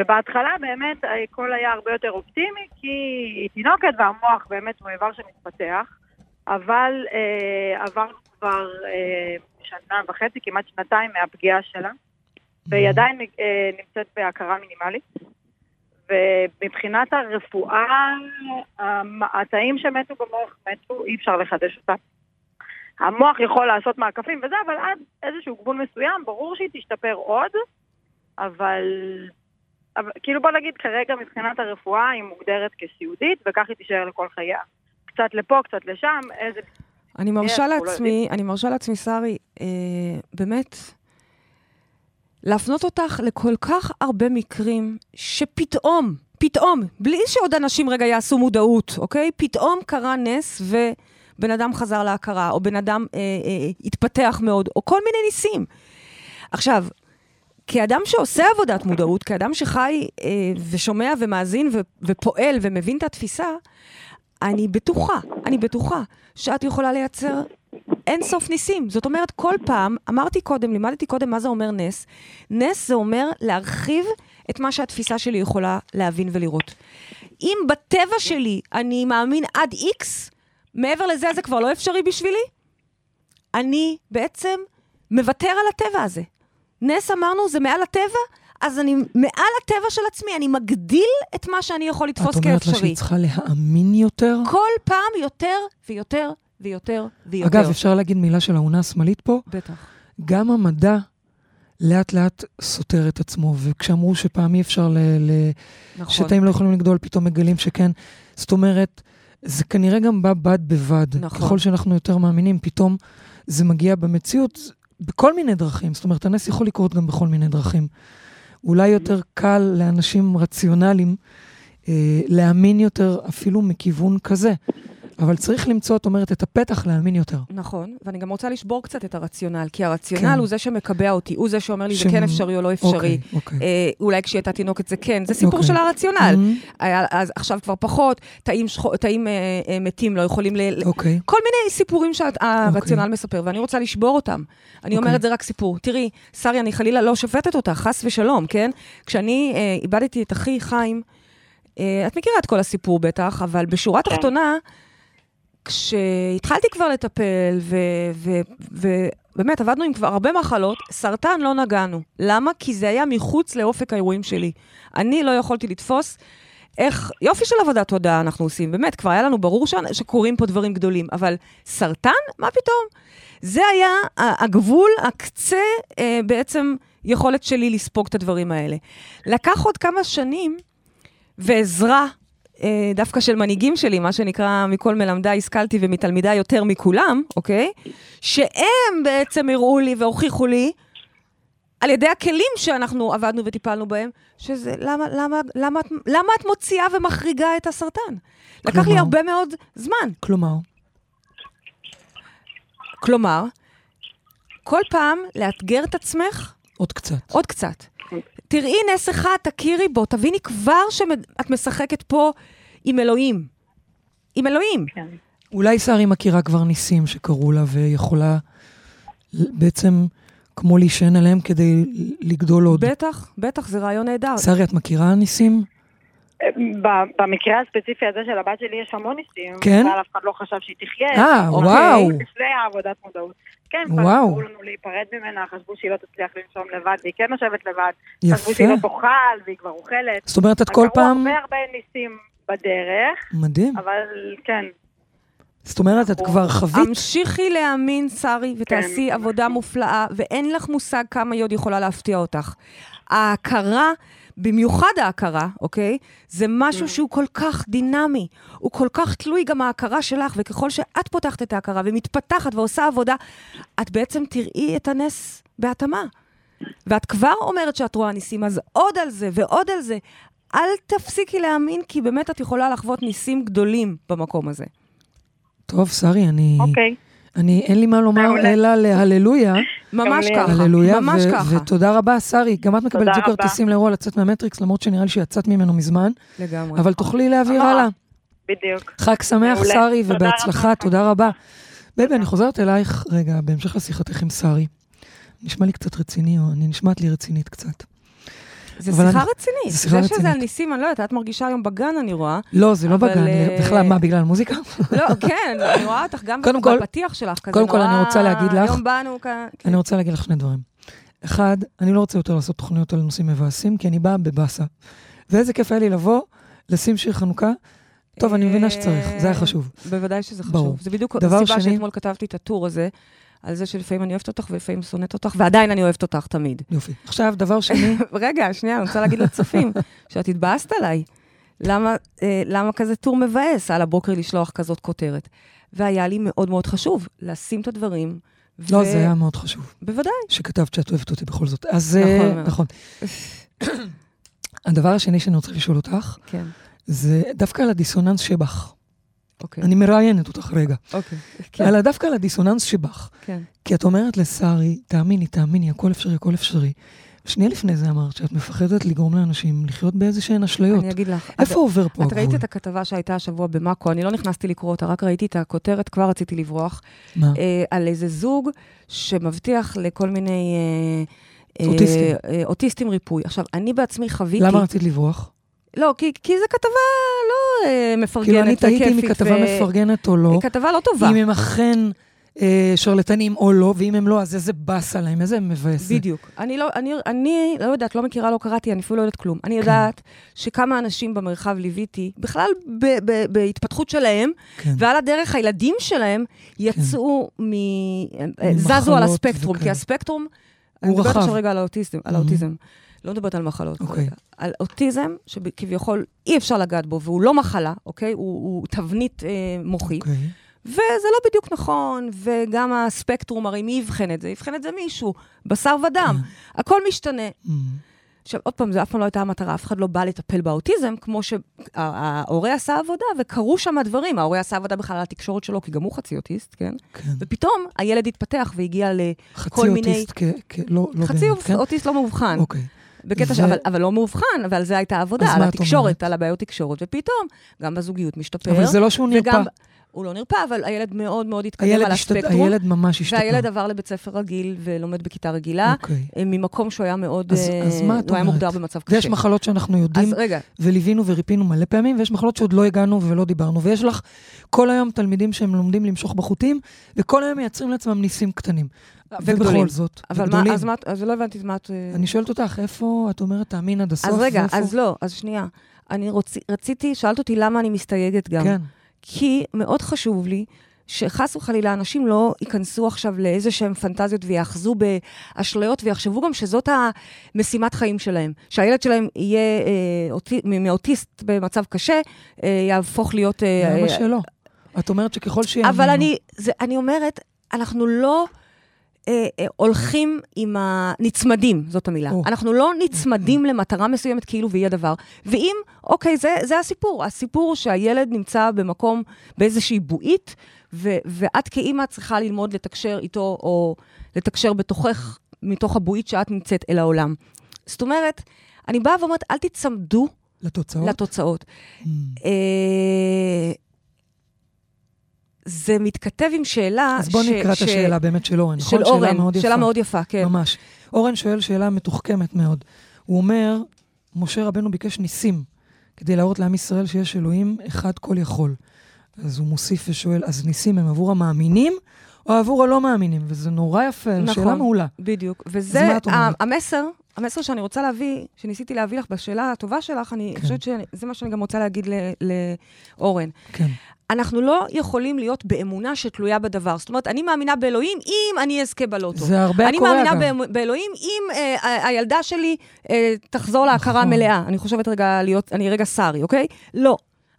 ובהתחלה באמת הכל היה הרבה יותר אופטימי, כי היא תינוקת והמוח באמת הוא איבר שמתפתח, אבל אה, עברנו כבר אה, שנה וחצי, כמעט שנתיים מהפגיעה שלה, והיא עדיין אה, נמצאת בהכרה מינימלית. ומבחינת הרפואה, התאים שמתו במוח מתו, אי אפשר לחדש אותם. המוח יכול לעשות מעקפים וזה, אבל עד איזשהו גבול מסוים, ברור שהיא תשתפר עוד, אבל, אבל כאילו בוא נגיד, כרגע מבחינת הרפואה היא מוגדרת כסיעודית, וכך היא תישאר לכל חייה. קצת לפה, קצת לשם, איזה... אני מרשה לעצמי, אני מרשה לעצמי, שרי, אה, באמת, להפנות אותך לכל כך הרבה מקרים שפתאום, פתאום, בלי שעוד אנשים רגע יעשו מודעות, אוקיי? פתאום קרה נס ובן אדם חזר להכרה, או בן אדם אה, אה, התפתח מאוד, או כל מיני ניסים. עכשיו, כאדם שעושה עבודת מודעות, כאדם שחי אה, ושומע ומאזין ו- ופועל ומבין את התפיסה, אני בטוחה, אני בטוחה שאת יכולה לייצר אין סוף ניסים. זאת אומרת, כל פעם, אמרתי קודם, לימדתי קודם מה זה אומר נס. נס זה אומר להרחיב את מה שהתפיסה שלי יכולה להבין ולראות. אם בטבע שלי אני מאמין עד איקס, מעבר לזה זה כבר לא אפשרי בשבילי, אני בעצם מוותר על הטבע הזה. נס אמרנו, זה מעל הטבע, אז אני מעל הטבע של עצמי, אני מגדיל את מה שאני יכול את לתפוס אומרת לה כאפשרי. שהיא צריכה להאמין יותר? כל פעם יותר ויותר ויותר ויותר. אגב, אפשר להגיד מילה של האונה השמאלית פה? בטח. גם המדע לאט לאט סותר את עצמו, וכשאמרו שפעם אי אפשר, ל- ל- נכון. שתאים לא יכולים לגדול, פתאום מגלים שכן. זאת אומרת, זה כנראה גם בא בד בבד. נכון. ככל שאנחנו יותר מאמינים, פתאום זה מגיע במציאות בכל מיני דרכים. זאת אומרת, הנס יכול לקרות גם בכל מיני דרכים. אולי יותר קל לאנשים רציונליים אה, להאמין יותר אפילו מכיוון כזה. אבל צריך למצוא, את אומרת, את הפתח להאמין יותר. נכון, ואני גם רוצה לשבור קצת את הרציונל, כי הרציונל כן. הוא זה שמקבע אותי, הוא זה שאומר לי זה שמ- כן אפשרי או לא אפשרי. אוקיי, אוקיי. אה, אולי כשהיא הייתה תינוקת זה כן, זה סיפור אוקיי. של הרציונל. Mhm, היה- אז עכשיו כבר פחות, תאים, שחו, תאים אה, אה, מתים לא יכולים ל... אוקיי. כל מיני סיפורים שהרציונל מספר, ואני רוצה לשבור אותם. אני אוקיי. אומרת, זה רק סיפור. תראי, שרי, אני חלילה לא שופטת אותך, חס ושלום, כן? כשאני אה, איבדתי את אחי חיים, אה, את מכירה את כל הסיפור בטח, אבל בשורה כן. כשהתחלתי כבר לטפל, ובאמת עבדנו עם כבר הרבה מחלות, סרטן לא נגענו. למה? כי זה היה מחוץ לאופק האירועים שלי. אני לא יכולתי לתפוס איך, יופי של עבודת תודעה אנחנו עושים, באמת, כבר היה לנו ברור ש... שקורים פה דברים גדולים, אבל סרטן? מה פתאום? זה היה הגבול, הקצה, אה, בעצם יכולת שלי לספוג את הדברים האלה. לקח עוד כמה שנים, ועזרה, דווקא של מנהיגים שלי, מה שנקרא, מכל מלמדיי השכלתי ומתלמידיי יותר מכולם, אוקיי? שהם בעצם הראו לי והוכיחו לי, על ידי הכלים שאנחנו עבדנו וטיפלנו בהם, שזה, למה, למה, למה, למה את מוציאה ומחריגה את הסרטן? לקח לי כלומר? הרבה מאוד זמן. כלומר, כלומר, כל פעם לאתגר את עצמך עוד קצת. עוד קצת. תראי נס אחד, תכירי בו, תביני כבר שאת משחקת פה עם אלוהים. עם אלוהים. כן. אולי שרי מכירה כבר ניסים שקרו לה ויכולה בעצם כמו להישען עליהם כדי לגדול עוד. בטח, בטח, זה רעיון נהדר. שרי, את מכירה ניסים? ב- במקרה הספציפי הזה של הבת שלי יש המון ניסים. כן? אף אחד לא חשב שהיא תחיה. אה, אוקיי, וואו. לפני העבודת מודעות. כן, וואו. אמרו לנו להיפרד ממנה, חשבו שהיא לא תצליח לנשום לבד, והיא כן יושבת לבד. חשבו יפה. שהיא לא תאכל, והיא כבר אוכלת. זאת אומרת, את כל פעם... הרבה הרבה ניסים בדרך, מדהים. אבל כן. זאת אומרת, את כבר חווית... המשיכי להאמין, שרי, ותעשי כן. עבודה מופלאה, ואין לך מושג כמה היא עוד יכולה להפתיע אותך. ההכרה, במיוחד ההכרה, אוקיי? זה משהו שהוא כל כך דינמי. הוא כל כך תלוי גם ההכרה שלך, וככל שאת פותחת את ההכרה ומתפתחת ועושה עבודה, את בעצם תראי את הנס בהתאמה. ואת כבר אומרת שאת רואה ניסים, אז עוד על זה ועוד על זה. אל תפסיקי להאמין, כי באמת את יכולה לחוות ניסים גדולים במקום הזה. טוב, שרי, אני... אוקיי. אני, אין לי מה לומר. אלא להללויה. ממש. ככה. הללויה. ממש ו- ככה. ותודה רבה, שרי. גם את מקבלת זוג. כרטיסים לאירוע לצאת מהמטריקס, למרות שנראה לי שיצאת ממנו מזמן, לגמרי. אבל תוכלי להעביר אה. הלאה. בדיוק. חג שמח. שרי, ובהצלחה. תודה רבה. baby, אני חוזרת אלייך רגע, בהמשך לשיחתך עם שרי. נשמע לי קצת רציני, או אני נשמעת לי רצינית קצת. זה שיחה אני- רצינית. זה שיחה זה שזה רצינית. על ניסים, אני לא יודעת, את מרגישה היום בגן, אני רואה. לא, זה לא אבל, בגן, אה, בכלל, מה, בגלל המוזיקה? לא, כן, אני רואה אותך גם בפתיח שלך, כזה קודם כל, נורא... אני רוצה להגיד לך- היום באנו כאן... כן. אני רוצה להגיד לך שני דברים. אחד, אני לא רוצה יותר לעשות תוכניות על נושאים מבאסים, כי אני באה בבאסה. ואיזה כיף היה לי לבוא, לשים שיר חנוכה. טוב, אני מבינה שצריך, זה היה חשוב. בוודאי שזה חשוב. ברור. זה בדיוק הסיבה שאתמול כתבתי את הטור הזה, על זה שלפעמים אני אוהבת אותך ולפעמים שונאת אותך, ועדיין אני אוהבת אותך תמיד. יופי. עכשיו, דבר שני, רגע, שנייה, אני רוצה להגיד לצופים, שאת התבאסת עליי. למה, אה, למה כזה טור מבאס על הבוקר לשלוח כזאת כותרת? והיה לי מאוד מאוד חשוב לשים את הדברים. לא, ו- זה היה מאוד חשוב, בוודאי. שכתבת שאת אוהבת אותי בכל זאת. אז נכון אה. נכון. הדבר השני שאני רוצה לשאול אותך, כן, זה דווקא על הדיסוננס שבך. אוקיי. אני מראיינת אותך רגע. אוקיי, כן, אלא דווקא על הדיסוננס שבך. כן. כי את אומרת לשרי, תאמיני, תאמיני, הכל אפשרי, הכל אפשרי. שנייה לפני זה אמרת שאת מפחדת לגרום לאנשים לחיות באיזה שהן אשליות. אני אגיד לך. איפה את- עובר פה את ראית הגבול? את הכתבה שהייתה השבוע במאקו, אני לא נכנסתי לקרוא אותה, רק ראיתי את הכותרת, כבר רציתי לברוח, מה? אה, על איזה זוג שמבטיח לכל מיני... אה, אה, אוטיסטים. אה, אוטיסטים ריפוי. עכשיו, אני בעצמי חוויתי... למה רצית לברוח? לא, כי, כי זו כתבה לא אה, מפרגנת כאילו, אני תהיתי אם וכיפית היא כתבה ו- מפרגנת או לא, כתבה לא טובה. אם הם אכן אה, שרלטנים או לא, ואם הם לא, אז איזה באסה להם, איזה מבאס זה. בדיוק. אני לא, אני, אני לא יודעת, לא מכירה, לא קראתי, אני אפילו לא יודעת כלום. אני כן. יודעת שכמה אנשים במרחב ליוויתי, בכלל ב, ב, בהתפתחות שלהם, כן. ועל הדרך הילדים שלהם יצאו מ... אה, זזו על הספקטרום, וכאלה. כי הספקטרום... הוא אני מדברת רחב. עכשיו רגע על האוטיזם, על Mhm. האוטיזם. לא מדברת על מחלות. אוקיי. כרגע. על אוטיזם, שכביכול אי אפשר לגעת בו, והוא לא מחלה, אוקיי? הוא, הוא תבנית אה, מוחית. אוקיי. וזה לא בדיוק נכון, וגם הספקטרום, הרי מי יבחן את זה? יבחן את זה מישהו, בשר ודם. כן. הכל משתנה. Mm. עכשיו, עוד פעם, זו אף פעם לא הייתה המטרה, אף אחד לא בא לטפל באוטיזם, כמו שההורה עשה עבודה, וקרו שם דברים. ההורה עשה עבודה בכלל על התקשורת שלו, כי גם הוא חצי אוטיסט, כן? כן. ופתאום הילד התפתח והגיע חצי לכל מיני... אוטיסט, כ- כ- לא לא חצי באמת, כן? אוטיסט לא מאובחן. אוקיי. בקטע ש... ו- אבל, אבל לא מאובחן, ועל זה הייתה עבודה, על אומרת? התקשורת, על הבעיות תקשורת, ופתאום גם בזוגיות משתפר. אבל זה לא שהוא נרפא. וגם, הוא לא נרפא, אבל הילד מאוד מאוד התקדם הילד על השתפ- הספקטרום. הילד ממש השתפר. והילד עבר לבית ספר רגיל ולומד בכיתה רגילה, אוקיי. אה, ממקום שהוא היה מאוד... אז- אה, אז מה את הוא היה אומרת? מוגדר במצב קשה. ויש מחלות שאנחנו יודעים אז רגע, וליווינו וריפינו מלא פעמים, ויש מחלות שעוד לא הגענו ולא דיברנו. ויש לך כל היום תלמידים שהם לומדים למשוך בחוטים, וכל היום מייצרים לעצמם ניסים קטנים. וגדולים. ובכל זאת, אבל מה, וגדולים. אז מה, אז לא הבנתי מה את... אה, אני שואלת אותך, איפה את אומרת תאמין עד הסוף? אז רגע, ואיפה- אז לא, אז שנייה. אני רוצ, רציתי, שאלת אותי למה אני מסתייגת גם. כן, כי מאוד חשוב לי שחס וחלילה אנשים לא ייכנסו עכשיו לאיזה שהם פנטזיות ויאחזו באשליות ויחשבו גם שזאת המשימת חיים שלהם. שהילד שלהם יהיה אה, אוטי, מאוטיסט במצב קשה, אה, יהפוך להיות... אה, למה אה, שלא? את אומרת שככל שיאמינו... אבל אני, זה, אני אומרת, אנחנו לא אה, אה, הולכים עם ה... נצמדים, זאת המילה. או. אנחנו לא נצמדים למטרה מסוימת כאילו והיא הדבר. ואם, אוקיי, זה, זה הסיפור. הסיפור שהילד נמצא במקום, באיזושהי בועית, ו, ואת כאימא צריכה ללמוד לתקשר איתו, או לתקשר בתוכך, מתוך הבועית שאת נמצאת אל העולם. זאת אומרת, אני באה ואומרת, אל תצמדו לתוצאות? לתוצאות. Mm. אה, זה מתכתב עם שאלה... אז בוא ש- נקרא את ש- השאלה באמת של אורן, נכון? של שאלה אורן, מאוד שאלה יפה. מאוד יפה, כן. ממש. אורן שואל שאלה מתוחכמת מאוד. הוא אומר, משה רבנו ביקש ניסים כדי להראות לעם ישראל שיש אלוהים אחד כל יכול. אז הוא מוסיף ושואל, אז ניסים הם עבור המאמינים או עבור הלא מאמינים? וזה נורא יפה, נכון. שאלה מעולה. בדיוק. וזה את המסר, המסר שאני רוצה להביא, שניסיתי להביא לך בשאלה הטובה שלך, אני כן. חושבת שזה מה שאני גם רוצה להגיד לאורן. כן. אנחנו לא יכולים להיות באמונה שתלויה בדבר. זאת אומרת, אני מאמינה באלוהים אם אני אזכה בלוטו. זה הרבה אני קורה מאמינה גם. באמ- באלוהים אם אה, הילדה שלי אה, תחזור להכרה נכון. מלאה. אני חושבת רגע להיות, אני רגע שרי, אוקיי? לא.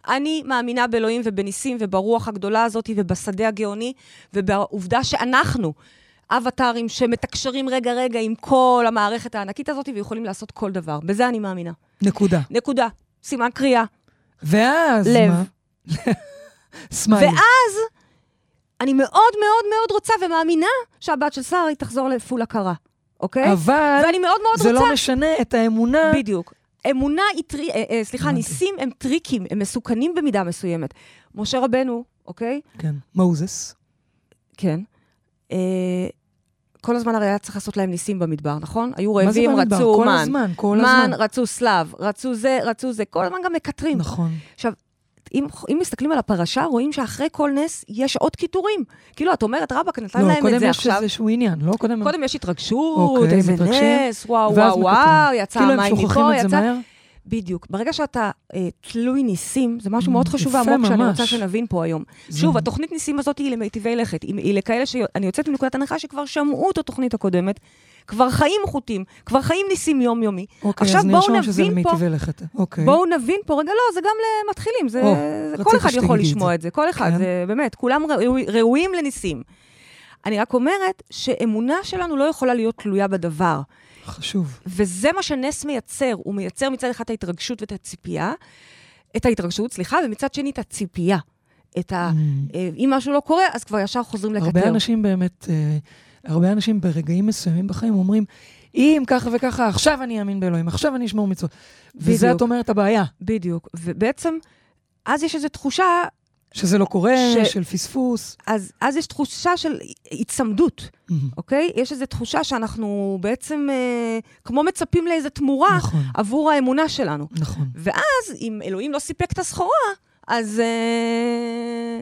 אני מאמינה באלוהים ובניסים וברוח הגדולה הזאת ובשדה הגאוני ובעובדה שאנחנו אבטארים שמתקשרים רגע-רגע עם כל המערכת הענקית הזאת ויכולים לעשות כל דבר. בזה אני מאמינה. נקודה. נקודה. סימן קריאה. ואז לב. מה? סמייל. ואז אני מאוד מאוד מאוד רוצה ומאמינה שהבת של שרי תחזור לפול הכרה, אוקיי? אבל ואני מאוד מאוד זה רוצה... לא משנה את האמונה. בדיוק. אמונה היא טרי... אה, אה, סליחה. ניסים הם טריקים, הם מסוכנים במידה מסוימת. משה רבנו, אוקיי? כן, מוזס. כן. אה, כל הזמן הרי היה צריך לעשות להם ניסים במדבר, נכון? היו מה זה רעבים, במדבר? רצו כל מן. הזמן, כל מן, הזמן. רצו סלב, רצו זה, רצו זה, כל הזמן גם מקטרים. נכון. אם, אם מסתכלים על הפרשה, רואים שאחרי כל נס יש עוד קיטורים. כאילו, את אומרת, רבאק, נתן לא, להם את קודם זה יש עכשיו. איזשהו עניין, לא? קודם... קודם יש התרגשות, אוקיי, איזה מתרגשים, נס, וואו, וואו. וואו, יצא כאילו המים מפה, יצא... בדיוק. ברגע שאתה אה, תלוי ניסים, זה משהו Mm, מאוד חשוב ועמוק שאני רוצה. שנבין פה היום. זה- שוב, התוכנית ניסים הזאת היא למיטיבי לכת. היא, היא לכאלה ש... אני יוצאת מנקודת הנחה שכבר שמעו את התוכנית הקודמת, כבר חיים חוטים, כבר חיים ניסים יומיומי. אוקיי, עכשיו בואו נבין פה-. אוקיי. בואו נבין פה, רגע, לא, זה גם למתחילים, זה, או, זה רציתי כל אחד יכול שתגידי את לשמוע זה. את זה, כל אחד, כן. זה באמת, כולם ראוי, ראויים לניסים. אני רק אומרת שאמונה שלנו לא יכולה להיות תלויה בדבר. חשוב. וזה מה שנס מייצר, הוא מייצר מצד אחד את ההתרגשות ואת הציפייה, את ההתרגשות, סליחה, ומצד שני את הציפייה. את ה... Mm. אה, אם משהו לא קורה, אז כבר ישר חוזרים לקטר. הרבה אנשים באמת, אה, הרבה אנשים ברגעים מסוימים בחיים אומרים, אם ככה וככה, עכשיו אני אאמין באלוהים, עכשיו אני אשמור מצוות. וזה. את אומרת הבעיה, בדיוק. ובעצם, אז יש איזו תחושה, שזה לא קורה, ש- של פספוס. אז, אז יש תחושה של היצמדות, Mhm. אוקיי? יש איזו תחושה שאנחנו בעצם אה, כמו מצפים לאיזו תמורה נכון, עבור האמונה שלנו. נכון. ואז, אם אלוהים לא סיפק את הסחורה, אז אה,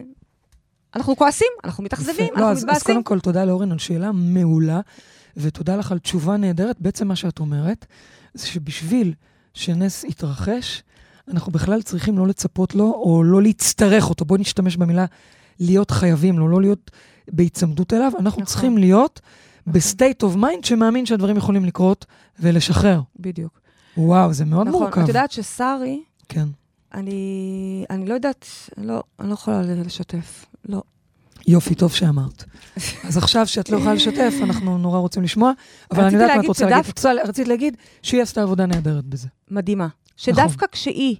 אנחנו כועסים, אנחנו מתאכזבים, יפה. אנחנו לא, אז, אז מתבאסים. קודם כל, תודה לאורן על שאלה מעולה, ותודה לך על תשובה נהדרת. בעצם מה שאת אומרת, זה שבשביל שנס יתרחש, אנחנו בכלל צריכים לא לצפות לו, או לא להצטרך אותו. בואי נשתמש במילה להיות חייבים לו, לא להיות בהיצמדות אליו. אנחנו נכון. צריכים להיות ב state of mind שמאמין שהדברים יכולים לקרות ולשחרר. בדיוק. וואו, זה מאוד נכון, מורכב. את יודעת ששרי, כן. אני, אני לא יודעת, לא, אני לא יכולה לשתף. לא. יופי, טוב שאמרת. אז עכשיו שאת לא יכולה לשתף, אנחנו נורא רוצים לשמוע, אבל אני יודעת מה את רוצה להגיד. רצית להגיד שהיא עשתה עבודה נהדרת בזה. מדהימה. נכון. שדווקא כשהיא,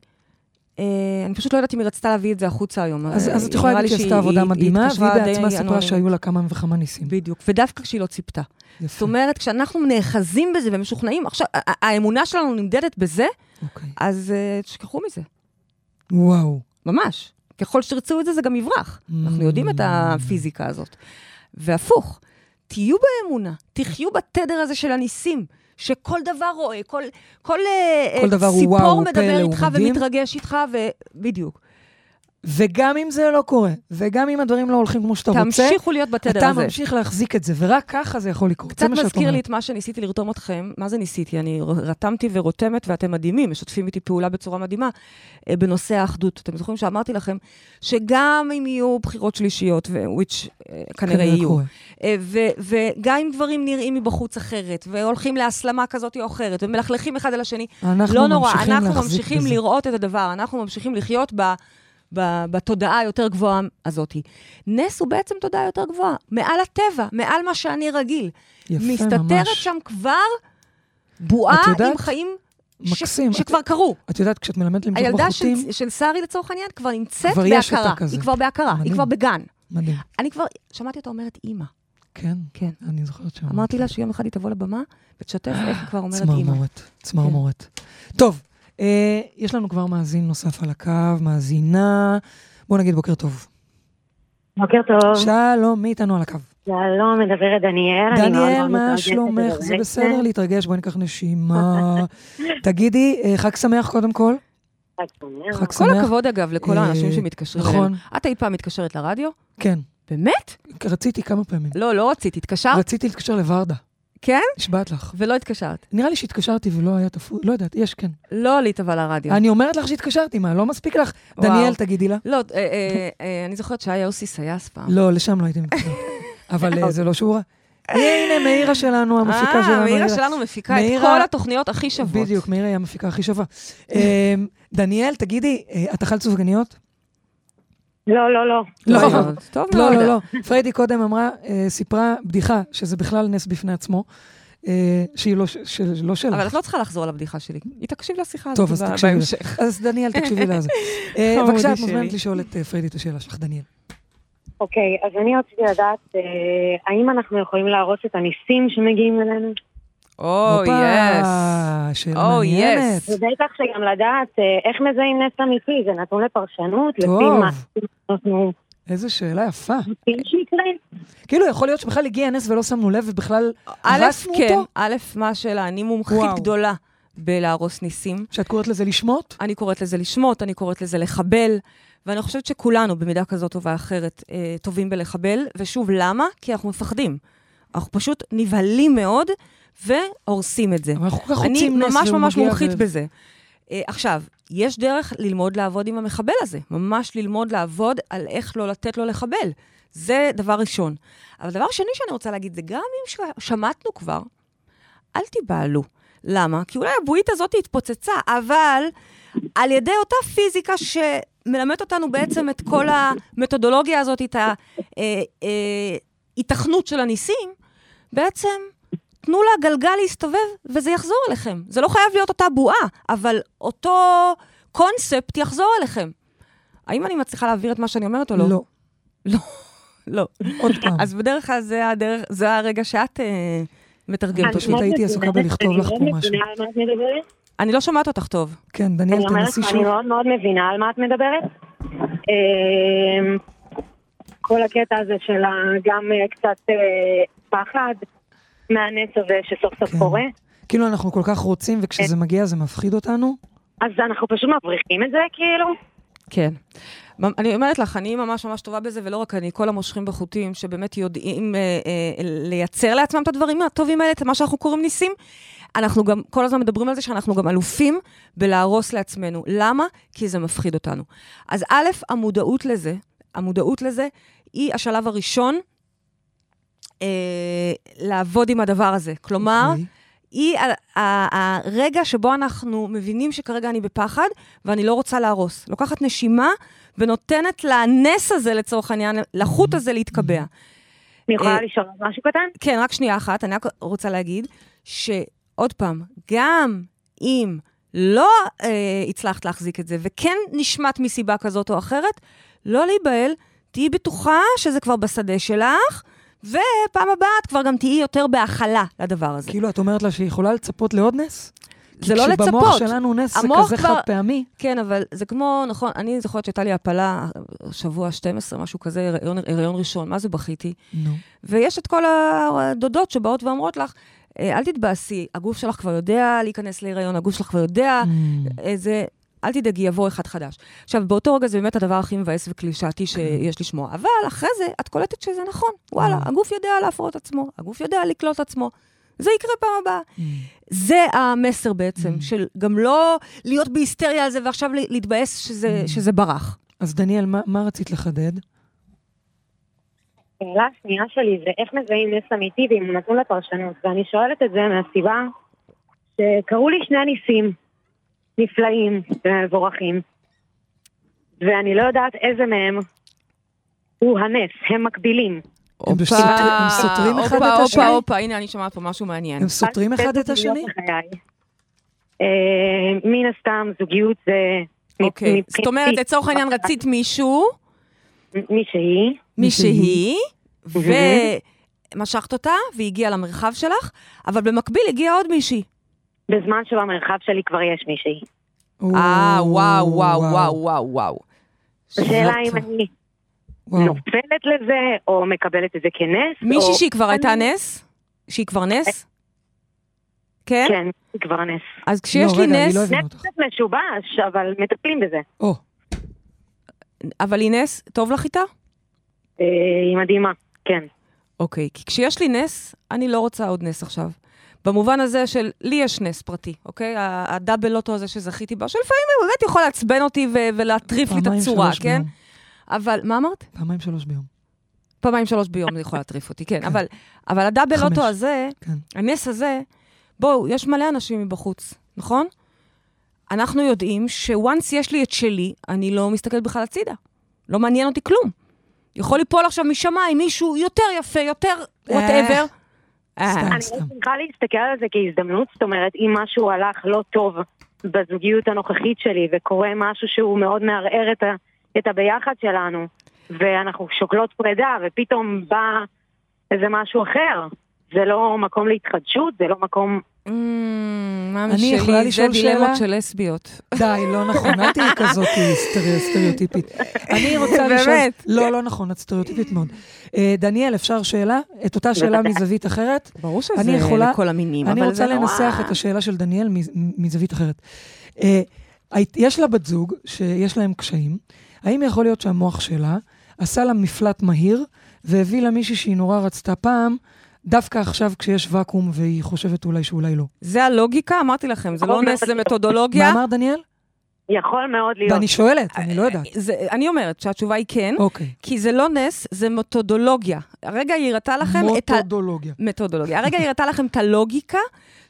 אה, אני פשוט לא יודעת אם היא רצתה להביא את זה החוצה היום. אז אז את יכולה להגיד שהיא עשתה עבודה מדהימה, והיא בעצמה סיפרה. שהיו לה כמה וכמה ניסים. בדיוק, ודווקא כשהיא לא ציפתה. יפה. זאת אומרת, כשאנחנו נאחזים בזה ומשוכנעים, עכשיו, האמונה שלנו נמדדת בזה, אוקיי. אז אה, תשכחו מזה, וואו. ממש. ככל שתרצו את זה, זה גם יברח. אנחנו יודעים את הפיזיקה הזאת. והפוך, תהיו באמונה, תחיו בתדר הזה של הניסים, שכל דבר רואה, כל, כל, אה, כל דבר הוא ציפור וואו, מדבר איתך. ומתרגש איתך, ובדיוק. וגם אם זה לא קורה, וגם אם הדברים לא הולכים כמו שאתה רוצה, תמשיכו להיות בתדר אתה הזה. ממשיך להחזיק את זה, ורק ככה זה יכול לקרות. קצת מזכיר לי. את מה שניסיתי לרתום אתכם. מה זה ניסיתי? אני רתמתי ורותמת, ואתם מדהימים, משתפים איתי פעולה בצורה מדהימה, אה, בנושא האחדות. אתם זוכרים שאמרתי לכם שגם אם יהיו בחירות שלישיות, וויץ' אה, כנראה יהיו. אה, וגם אם דברים נראים מבחוץ אחרת, והולכים להסלמה כזאת או אחרת, ומלכלכים אחד על השני, לא נורא, אנחנו ממשיכים בזה. לראות את הדבר, אנחנו ממשיכים לחיות ב... בתודעה היותר גבוהה הזאת. נס הוא בעצם תודעה יותר גבוהה, מעל הטבע, מעל מה שאני רגיל. יפה, מסתתרת ממש. שם כבר בועה את יודעת? עם חיים ש- מקסים. שכבר קרו. את יודעת, כשאת מלמדת למשוך הילדה של, בחוטים, של שרי, לצורך העניין, כבר נמצאת כבר בהכרה. היא כבר בהכרה, מדהים. היא כבר בגן. מדהים. אני כבר, שמעתי אותה אומרת אימא. כן, כן. אני זוכרת שאמרת. אמרתי לה שיום אחד היא תבוא לבמה ותשתף איך היא כבר אומרת אימא. צמרמורת, צמרמורת. טוב, אה, יש לנו כבר מאזין נוסף על הקו, מאזינה. בואו נגיד בוקר טוב. בוקר טוב, שלום, מי איתנו על הקו? שלום, מדברת דניאל. דניאל, מה שלומך? זה. בסדר להתרגש, בואי ניקח נשימה. תגידי, אה, חג שמח קודם כל. חג שמח. חג כל. הכבוד, אגב, לכל אה, האנשים שמתקשרים נכון. את היית פעם מתקשרת לרדיו? כן, באמת? רציתי כמה פעמים. לא, לא רציתי. התקשרת? רציתי להתקשר לוורדה, כן? נשבעת לך. ולא התקשרת. נראה לי שהתקשרתי ולא היה תפוס, לא יודעת, יש, כן. לא עלית אבל לרדיו. אני אומרת לך שהתקשרתי, מה, לא מספיק לך? וואו. דניאל, תגידי לה. לא, אה, אה, אה, אני זוכרת שהיה יוסי סייס פעם. לא, לשם לא הייתי מתקשרת. אבל אה, זה לא שורה. הנה, מאירה שלנו, המפיקה שלנו. אה, מאירה שלנו מפיקה את כל התוכניות הכי שוות. בדיוק, מאירה היא המפיקה הכי שווה. דניאל, תגידי, את אכלת סופגניות? לא, לא, לא. לא, טוב לא. טוב לא, מאוד. לא, לא. פריידי קודם אמרה, אה, סיפרה בדיחה, שזה בכלל נס בפני עצמו, אה, שהיא לא שלא שלך. אבל את לא צריכה לחזור על הבדיחה שלי. היא תקשיב לשיחה הזאת טוב, אז תקשיבי. בהמשך. אז דניאל, תקשיבי לזה. אה, בבקשה, את. מוזמנת לשאול את פריידי את השאלה שלך, דניאל. אוקיי, אז אני רציתי לדעת, האם אנחנו יכולים להרוס את הניסים שמגיעים אלינו? או, יס. שאלה Oh, מעניינת. yes. ובטח שגם לדעת אה, איך מזהים נס אמיתי, זה נתון לפרשנות, לפי. מה אנחנו איזו שאלה יפה. כאילו, יכול להיות שבכלל הגיע נס ולא שמנו לב, ובכלל הרסנו כן, אותו? א', מה השאלה? אני מומחית וואו. גדולה בלהרוס ניסים. שאת קוראת לזה לשמוט? אני קוראת לזה לשמוט, אני קוראת לזה לחבל, ואני חושבת שכולנו, במידה כזאת או אחרת, אה, טובים בלחבל. ושוב, למה? כי אנחנו מפחדים. אנחנו פשוט נבהלים מאוד והורסים את זה. אבל אנחנו כל כך אני רוצים נס, ממש והוא ממש מגיע מומחית בזה. אה, עכשיו, יש דרך ללמוד לעבוד עם המחבל הזה. ממש ללמוד לעבוד על איך לא לתת לו לחבל. זה דבר ראשון. אבל דבר שני שאני רוצה להגיד, זה גם אם ש- שמטנו כבר, אל תיבהלו. למה? כי אולי הבועית הזאת התפוצצה, אבל על ידי אותה פיזיקה שמלמדת אותנו בעצם את כל המתודולוגיה הזאת, את ההיתכנות של הניסים, בעצם תנו לגלגל להסתובב וזה יחזור אליכם. זה לא חייב להיות אותה בועה, אבל אותו קונספט יחזור אליכם. האם אני מצליחה להעביר את מה שאני אומרת או לא? לא. לא. לא. עוד פעם. אז בדרך כלל זה, הדרך, זה הרגע שאת אה, מתרגמת אני פשוט הייתי עסוקה בלכתוב לך פה אני משהו. מאוד מבינה על מה את מדברת. אני לא שומעת אותך טוב. כן, דניאל, אני אומרת, תנסי אני שוב. מאוד מאוד מבינה על מה את מדברת. אמ, כל הקטע הזה של גם אה, קצת אה, פחד מהנס הזה שסוף סוף כן. קורה. כאילו אנחנו כל כך רוצים, וכשזה כן. מגיע זה מפחיד אותנו. אז אנחנו פשוט מבריחים את זה, כאילו? כן. אני אומרת לך, אני ממש ממש טובה בזה, ולא רק אני, כל המושכים בחוטים שבאמת יודעים אה, אה, לייצר לעצמם את הדברים הטובים האלה, את מה שאנחנו קוראים ניסים. אנחנו גם כל הזמן מדברים על זה שאנחנו גם אלופים בלהרוס לעצמנו. למה? כי זה מפחיד אותנו. אז א', המודעות לזה, המודעות לזה, היא השלב הראשון אה, לעבוד עם הדבר הזה. כלומר, אוקיי. היא הרגע שבו אנחנו מבינים שכרגע אני בפחד, ואני לא רוצה להרוס. לוקחת נשימה ונותנת לנס הזה, לצורך העניין, לחוט הזה להתקבע. אני יכולה אה, לשאול משהו קטן? כן, רק שנייה אחת, אני רק רוצה להגיד, שעוד פעם, גם אם לא אה, הצלחת להחזיק את זה, וכן נשמט מסיבה כזאת או אחרת, לא להיבהל, תהיי בטוחה שזה כבר בשדה שלך, ופעם הבאה את כבר גם תהיי יותר בהכלה לדבר הזה. כאילו, את אומרת לה שהיא יכולה לצפות לעוד נס? זה לא כי כשבמוח לצפות. שלנו נס זה כזה כבר- חד פעמי. כן, אבל זה כמו, נכון, אני זוכרת שהייתה לי הפלה, שבוע 12, משהו כזה, הריון, הריון ראשון, מה זה בכיתי? נו. ויש את כל הדודות שבאות ואומרות לך, "אה, אל תתבאסי, הגוף שלך כבר יודע להיכנס להיריון, הגוף שלך כבר יודע Mm. איזה... אל תדאגי, יבוא אחד חדש. עכשיו, באותו רגע זה באמת הדבר הכי מבאס וקלישאתי שיש לשמוע. אבל אחרי זה, את קולטת שזה נכון. וואלה, Mm. הגוף יודע להפרות עצמו, הגוף יודע לקלוט עצמו. זה יקרה פעם הבאה. Mm. זה המסר בעצם, של גם לא להיות בהיסטריה על זה ועכשיו להתבאס שזה, שזה ברח. אז דניאל, מה- מה רצית לחדד? השאלה השנייה שלי זה איך מזהים נס אמיתי ואם הוא נתון לפרשנות. ואני שואלת את זה מהסיבה שקרו לי שני ניסים נפלאים ומבורכים, ואני לא יודעת איזה מהם הוא הנס, הם מקבילים. הם סותרים אחד הופה, את השני? הופה, הופה, הנה, אני שומעת פה משהו מעניין. הם סותרים אחד את השני? אה, מן הסתם זוגיות זה... אוקיי, זאת אומרת, לצורך העניין רצית מישהו, מישהי, מישהי. ומשכת אותה, והיא הגיעה למרחב שלך, אבל במקביל הגיעה עוד מישהי. בזמן שבמרחב שלי כבר יש מישהי. אה, וואו, וואו, וואו, וואו, וואו. השאלה אם אני. נופלת לזה, או מקבלת את זה כנס, מישהי או... שהיא כבר הייתה נס? שהיא כבר נס? כן? כן, היא כבר נס. אז כשיש לא, לי נס, לא נס. קצת משובש, אבל מטפלים בזה. או, אבל היא נס, טוב לך איתה? אה, היא מדהימה, כן. אוקיי, כי כשיש לי נס, אני לא רוצה עוד נס עכשיו. במובן הזה של, לי יש נס פרטי, אוקיי? הדאבל לוטו הזה שזכיתי בו, שלפעמים הוא באמת יכול לעצבן אותי ו- ולהטריף לי את הצורה, כן? ביום. אבל, מה אמרת? פעמיים שלוש ביום. פעמיים שלוש ביום זה יכול להטריף אותי, כן. כן. אבל, אבל ה double חמש. לוטו הזה, כן. הנס הזה, בואו, יש מלא אנשים מבחוץ, נכון? אנחנו יודעים ש-once יש לי את שלי, אני לא מסתכלת בכלל הצידה. לא מעניין אותי כלום. יכול ליפול עכשיו משמיים מישהו יותר יפה, יותר whatever. אני צריכה להסתכל על זה כהזדמנות, זאת אומרת, אם משהו הלך לא טוב בזוגיות הנוכחית שלי, וקורה משהו שהוא מאוד מערער את, ה, את הביחד שלנו, ואנחנו שוקלות פרידה, ופתאום בא איזה משהו אחר, זה לא מקום להתחדשות, זה לא מקום... מאמי אני יכולה זה? דילמות של לסביות. די, לא נכון, אל תהיי כזאת סטריאו- סטריאוטיפית. אני רוצה לשאול... באמת. לא, לא נכון, את סטריאוטיפית מאוד. אה, דניאל, אפשר שאלה? את אותה שאלה. מזווית אחרת? ברור שזה אני לכל המינים, אני אבל רוצה זה נורא... לנסח את השאלה של דניאל מז- מזווית אחרת. אה, יש לה בת זוג שיש להם קשיים, האם יכול להיות שהמוח שלה עשה לה מפלט מהיר והביא לה מישהי שהיא נורא רצתה פעם, דווקא עכשיו כשיש ואקום והיא חושבת אולי שאולי לא? זה הלוגיקה, אמרתי לכם, זה לא נס, זה. מתודולוגיה. מה אמר דניאל? יכול מאוד להיות. ואני שואלת, אני לא יודעת. זה, אני אומרת שהתשובה היא כן, אוקיי. כי זה לא נס, זה מתודולוגיה. הרגע היא הראתה לכם את ה... מותודולוגיה. מתודולוגיה. הרגע היא הראתה לכם את הלוגיקה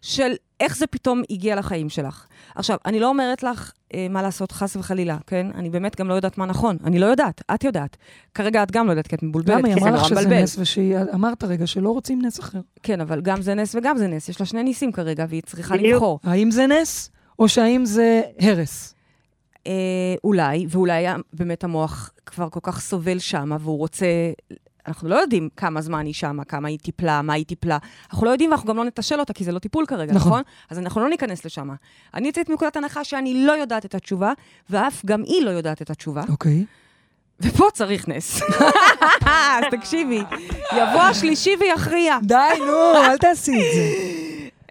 של איך זה פתאום הגיע לחיים שלך. עכשיו, אני לא אומרת לך אה, מה לעשות, חס וחלילה, כן? אני באמת גם לא יודעת מה נכון. אני לא יודעת, את יודעת. כרגע את גם לא יודעת, כי את מבולבלת, למה? היא כי זה אמרה לך נורא שזה מבלבל. נס, ושאמרת רגע שלא רוצים נס אחר. כן, אבל גם זה נס וגם זה נס. יש לה שני ניסים כרגע, והיא צריכה. לבחור. האם זה נס, או שהאם זה הרס? אה, אולי, ואולי באמת המוח כבר כל כך סובל שמה, והוא רוצה... אנחנו לא יודעים כמה זמן היא שמה, כמה היא טיפלה, מה היא טיפלה. אנחנו לא יודעים ואנחנו גם לא נתשל אותה, כי זה לא טיפול כרגע, נכון. נכון? אז אנחנו לא ניכנס לשם. אני יוצאת מנקודת הנחה שאני לא יודעת את התשובה, ואף גם היא לא יודעת את התשובה, אוקיי. ופה צריך נס. אז תקשיבי, יבוא השלישי ויכריע. די, נו, אל תעשי את זה.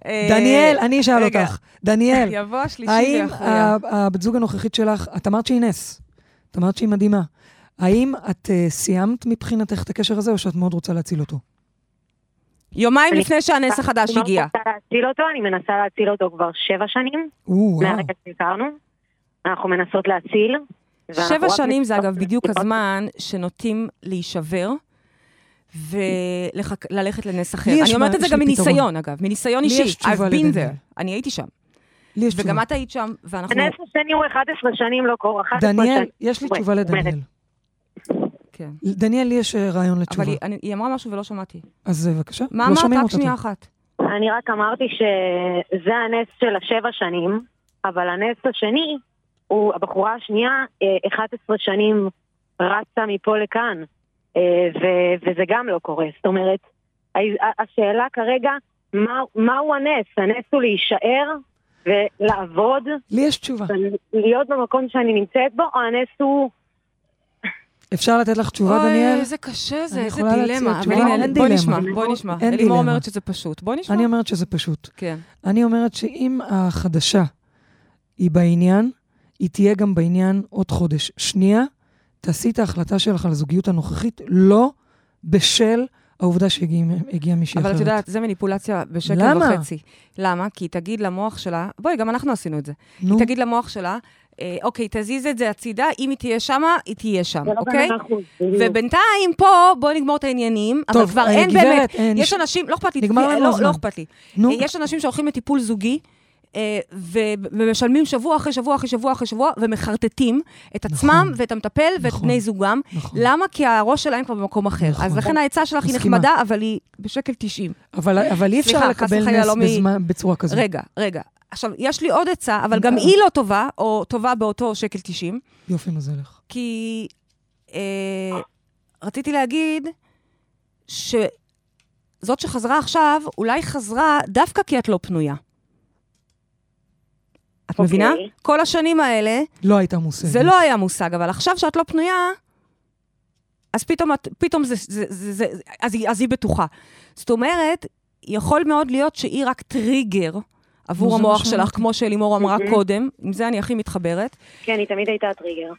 אה, דניאל, אני אשאל. אותך. דניאל, יבוא השלישי האם ויכריע. ה- הבת זוג הנוכחית שלך, את אמרת שהיא נס. את אמרת שהיא מדהימה. האם את אה, סיימת מבחינתך את הקשר הזה, או שאת מאוד רוצה להציל אותו? יומיים אני- לפני שהנס החדש אני הגיע. רוצה להציל אותו, אני מנסה להציל אותו כבר שבע שנים, או, וואו. מהרגע שהכרנו. אנחנו מנסות להציל. שבע שנים זה אגב בדיוק. הזמן שנוטים להישבר, וללכת לנס אחר. אני אומרת את זה גם. מניסיון, אגב, מניסיון לי אישי. יש תשובה I've been there. אני הייתי שם. לי יש וגם תשובה. את היית שם, ואנחנו... הנס השני הוא 11 שנים לא קורה. 11 דניאל. יש לי תשובה. לדניאל. כן. דניאל, לי יש אה, רעיון לתשובה. אבל היא, אני, היא אמרה משהו ולא שמעתי. אז אה, בבקשה. מה לא אמרת? שומעים רק אותה שנייה טוב. אחת. אני רק אמרתי שזה הנס של השבע שנים, אבל הנס השני הוא הבחורה השנייה, אה, 11 שנים רצה מפה לכאן, אה, ו- וזה גם לא קורה. זאת אומרת, ה- השאלה כרגע, מה- מהו הנס? הנס הוא להישאר ולעבוד, לי יש תשובה. להיות במקום שאני נמצאת בו, או הנס הוא... אפשר לתת לך תשובה, דניאל? אוי, איזה קשה זה, אני איזה דילמה. אבל תשובה? הנה, אין בואי דילמה. נשמע, בואי נשמע. אין אלימור דילמה. אומרת שזה פשוט. בואי נשמע. אני אומרת שזה פשוט. כן. אני אומרת שאם החדשה היא בעניין, היא תהיה גם בעניין עוד חודש. שנייה, תעשי את ההחלטה שלך על הזוגיות הנוכחית, לא בשל העובדה שהגיעה מישהי אחרת. אבל את יודעת, זה מניפולציה בשקל למה? וחצי. למה? כי היא תגיד למוח שלה, בואי, גם אנחנו עשינו את זה. נו, היא תגיד למוח שלה, אוקיי, תזיז את זה הצידה, אם היא תהיה שמה, היא תהיה שם, לא אוקיי? בדיוק. ובינתיים פה, בואי נגמור את העניינים, אבל כבר אה, אין גברת, באמת, אה, יש נש- אנשים, לא אכפת לי, נגמר אה, לנו לא- הזמן. לא אכפת לי. נו. אה, יש אנשים שהולכים לטיפול זוגי, אה, ומשלמים שבוע אחרי שבוע אחרי שבוע אחרי שבוע, ומחרטטים את עצמם נכון. ואת המטפל ואת נכון. בני זוגם. נכון. למה? כי הראש שלהם כבר במקום אחר. נכון. אז לכן העצה שלך היא. נחמדה, אבל היא בשקל 90. אבל, אבל אי אפשר סליחה, לקבל נס לא בזמן, בצורה כזו. רגע, רגע. עכשיו, יש לי עוד עצה, אבל גם היא לא טובה, או טובה באותו שקל 90, יופי מזלך. כי אה, רציתי להגיד שזאת שחזרה עכשיו, אולי חזרה דווקא כי את לא פנויה. את אוקיי. מבינה? כל השנים האלה, לא הייתה מושגת. זה לא היה מושג, אבל עכשיו שאת לא פנויה, אז פתאום, את, פתאום זה, זה, זה, זה, אז, היא, אז היא בטוחה. זאת אומרת, יכול מאוד להיות שהיא רק טריגר עבור המוח שלך. כמו שלימור אמרה מהמם. קודם, עם זה אני הכי מתחברת, כן, היא תמיד הייתה טריגר.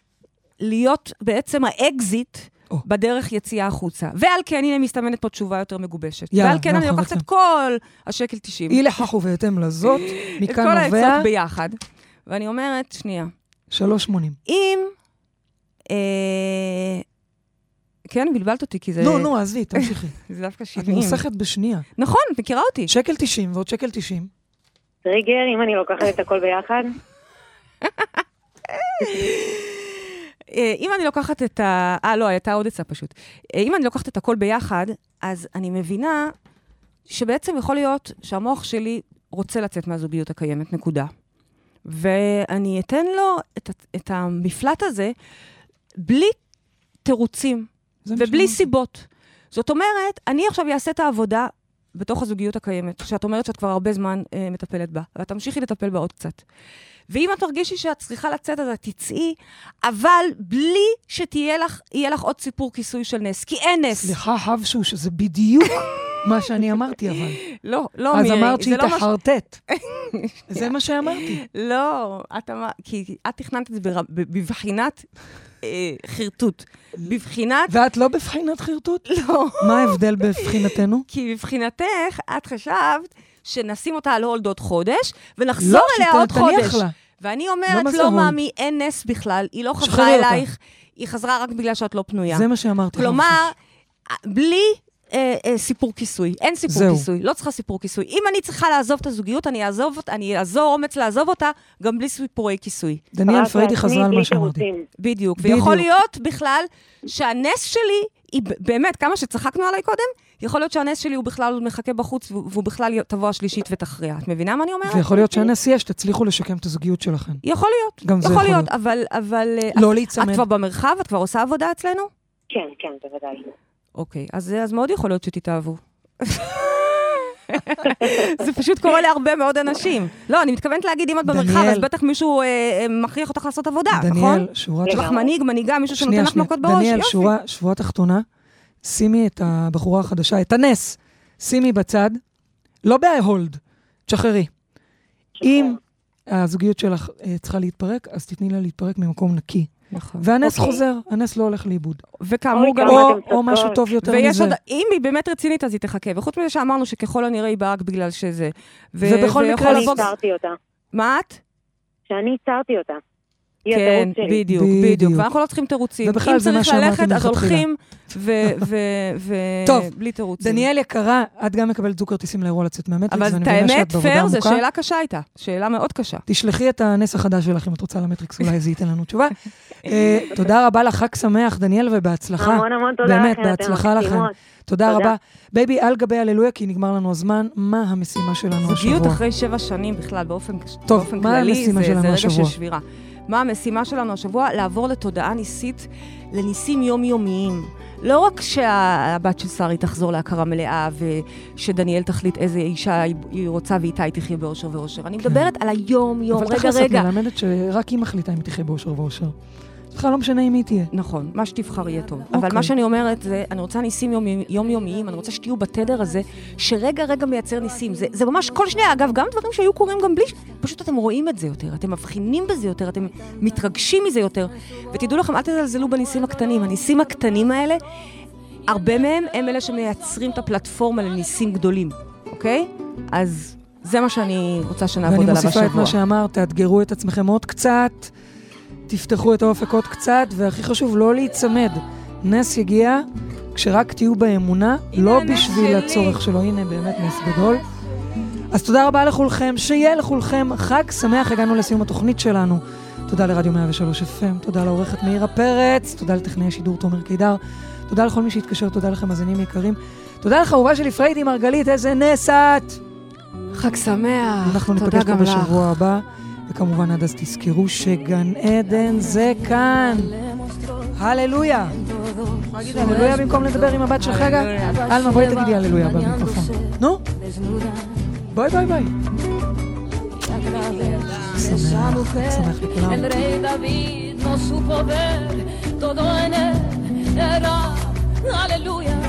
להיות בעצם האקזיט או. בדרך יציאה החוצה. ועל כן, הנה מסתמנת פה תשובה יותר מגובשת. יאללה, ועל כן אני אנחנו לוקחת. את כל השקל 90, אי לכך ובהתאם לזאת, את מכאן כל נובע העצות ביחד, ואני אומרת, שנייה, 3.80. אם... אה, כן, בלבלת אותי, כי זה... נו, נו, עזבי, תמשיכי. זה דווקא את 70. מוסכת בשנייה. נכון, את מכירה אותי. שקל 90 ועוד שקל 90. טריגר, אם אני לוקחת את הכל ביחד, אה, אם אני לוקחת את ה... אה, לא, הייתה עוד עצה פשוט. אה, אם אני לוקחת את הכל ביחד, אז אני מבינה שבעצם יכול להיות שהמוח שלי רוצה לצאת מהזוגיות הקיימת, נקודה. ואני אתן לו את, את המפלט הזה בלי תירוצים ובלי שאמרתי. סיבות. זאת אומרת, אני עכשיו אעשה את העבודה בתוך הזוגיות הקיימת, שאת אומרת שאת כבר הרבה זמן אה, מטפלת בה, ואת תמשיכי לטפל בה עוד קצת. ואם את תרגישי שאת צריכה לצאת, אז את תצאי, אבל בלי שתהיה לך, יהיה לך עוד סיפור כיסוי של נס, כי אין נס. סליחה, חבשו, שזה בדיוק מה שאני אמרתי, אבל. לא, לא, אז מירי, אמרת זה שהיא לא מה ש- תחרטט. זה מה שאמרתי. לא, את אמרת, כי את תכננת את זה בבחינת אה, חרטוט. בבחינת, ואת לא בבחינת חרטוט? לא. מה ההבדל בבחינתנו? כי מבחינתך, את חשבת שנשים אותה על הולד עוד חודש, ונחזור לא, אליה שהיא עוד חודש. לה. ואני לא, אומרת, לא? מאמי, אין נס בכלל, היא לא חזרה. אלייך, היא חזרה רק בגלל שאת לא פנויה. זה מה שאמרתי. כלומר, בלי אה, אה, סיפור כיסוי. אין סיפור זהו. כיסוי, לא צריכה סיפור כיסוי. אם אני צריכה לעזוב את הזוגיות, אני אעזוב אני אעזור אומץ לעזוב אותה, גם בלי סיפורי כיסוי. דניאל פריידי לעצמי, חזרה על מה שאמרתי. בדיוק. בדיוק. ויכול להיות בכלל שהנס שלי, היא באמת, כמה שצחקנו עליי קודם, יכול להיות שהנס שלי הוא בכלל עוד מחכה בחוץ, והוא בכלל תבוא השלישית ותכריע. את מבינה מה אני אומרת? ויכול להיות שהנס יש, תצליחו לשקם את הזוגיות שלכם. יכול להיות. גם זה יכול יכול להיות, אבל... אבל אה, לא להיצמד. את כבר במרחב? את כבר עושה עבודה אצלנו? כן, כן, בוודאי. אוקיי, אז, אז מאוד יכול להיות שתתאהבו. זה פשוט קורה להרבה מאוד אנשים. לא, אני מתכוונת להגיד, אם את במרחב, דניאל- אז בטח מישהו אה, אה, מכריח אותך לעשות עבודה, נכון? דניאל, שורה יש לך תחתונה. מנהיג, מנהיגה, מישהו שנותן לך. מכות בראש, דניאל, יופי. שורה, שורה תחתונה, שימי את הבחורה החדשה, את הנס, שימי בצד, לא בהולד, תשחררי. אם הזוגיות שלך אה, צריכה להתפרק, אז תתני לה להתפרק ממקום נקי. נכון. והנס אוקיי. חוזר, הנס לא הולך לאיבוד. וכאמור אוי, גם... כמה או. או משהו טוב יותר ויש מזה. עוד, אם היא באמת רצינית, אז היא תחכה. וחוץ מזה שאמרנו שככל הנראה היא באה רק בגלל שזה. ו- ובכל מקרה אני הצהרתי אותה. מה את? שאני הצהרתי אותה. היא כן, התירוץ שלי. בדיוק, בדיוק. בדיוק. ואנחנו לא צריכים תירוצים. ובכלל, זה מה אם צריך ללכת, אז. הולכים, טוב, ובלי תירוצים. דניאל יקרה, את גם מקבלת זוג כרטיסים לאירוע לצאת מהמטריקס, אבל ואני את מבינה האמת, שאת בעבודה פייר, זו. שאלה קשה הייתה. שאלה מאוד קשה. תשלחי את הנס החדש שלך אם את רוצה למטריקס, אולי זה ייתן לנו תשובה. אה, תודה רבה לך, חג שמח, דניאל, ובהצלחה. המון המון תודה באמת, לכם, אתן בהצלחה לכם. תודה תודה. רבה. baby, על גבי הללויה, כי נגמר לנו הזמן, מה המשימה שלנו זוגיות השבוע? אחרי שבע שנים בכלל, באופן, טוב, באופן מה כללי, זה, שלנו זה רגע? של שבירה. מה המשימה שלנו השבוע? לעבור לתודעה ניסית, לניסים יומיומיים. לא רק שהבת של שרי תחזור להכרה מלאה, ושדניאל תחליט איזה אישה היא- רוצה ואיתה היא תחיה באושר ואושר. אני מדברת על היום-יום, אבל רגע, תכלס את רגע. מלמדת שרק היא מחליטה אם היא תחיה באושר ואושר. בכלל לא משנה עם מי היא תהיה. נכון, מה שתבחר יהיה טוב. אוקיי. אבל מה שאני אומרת זה, אני רוצה ניסים יומי- יומיומיים, אני רוצה שתהיו בתדר הזה, שרגע רגע מייצר ניסים. זה, זה ממש כל שנייה, אגב, גם דברים שהיו קורים גם בלי... פשוט אתם רואים את זה יותר, אתם מבחינים בזה יותר, אתם מתרגשים מזה יותר. ותדעו לכם, אל תזלזלו בניסים הקטנים. הניסים הקטנים האלה, הרבה מהם הם אלה שמייצרים את הפלטפורמה לניסים גדולים, אוקיי? אז זה מה שאני רוצה שנעבוד ואני עליו מוסיפה השבוע. את מה שאמרת, תאתגרו את עצמכם עוד קצת, תפתחו את האופק עוד קצת, והכי חשוב, לא להיצמד. נס יגיע כשרק תהיו באמונה, לא בשביל שלי. הצורך שלו. הנה, באמת נס גדול. אז תודה רבה לכולכם, שיהיה לכולכם חג שמח, הגענו לסיום התוכנית שלנו. תודה לרדיו 103 FM, תודה לעורכת מאירה פרץ, תודה לטכנאי השידור תומר קידר, תודה לכל מי שהתקשר, תודה לכם מאזינים יקרים. תודה לך, אהובה שלי פריידי מרגלית, איזה נס את! חג שמח, אנחנו תודה ניפגש פה גם לך. בשבוע הבא, וכמובן עד אז תזכרו שגן עדן זה כאן. הללויה. הללויה במקום לדבר עם הבת שלך רגע? עלמה, בואי תגידי הללויה במיקרופון. נו, ביי ביי ביי. שמח, שמח לכולם. Todo en él era. Aleluya.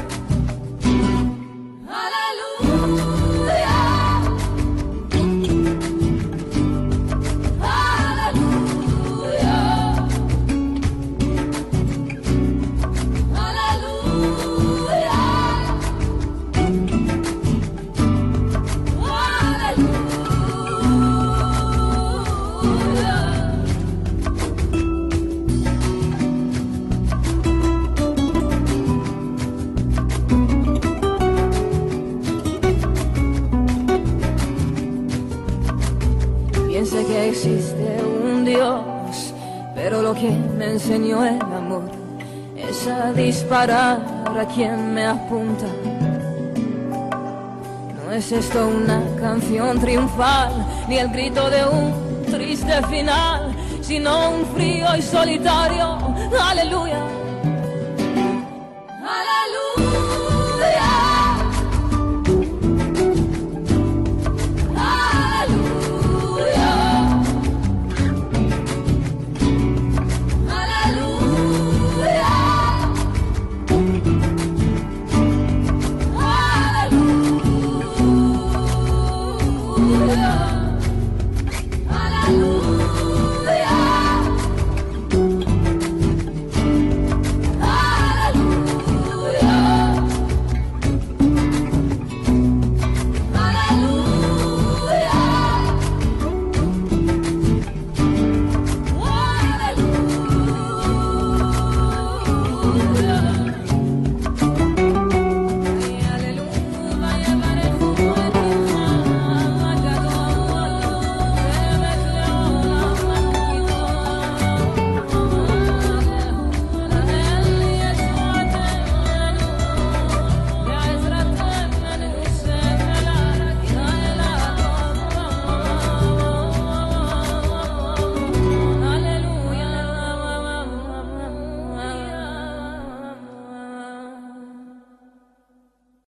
Dios, pero lo que me enseñó el amor es a disparar a quien me apunta. No es esto una canción triunfal, ni el grito de un triste final, sino un frío y solitario, aleluya,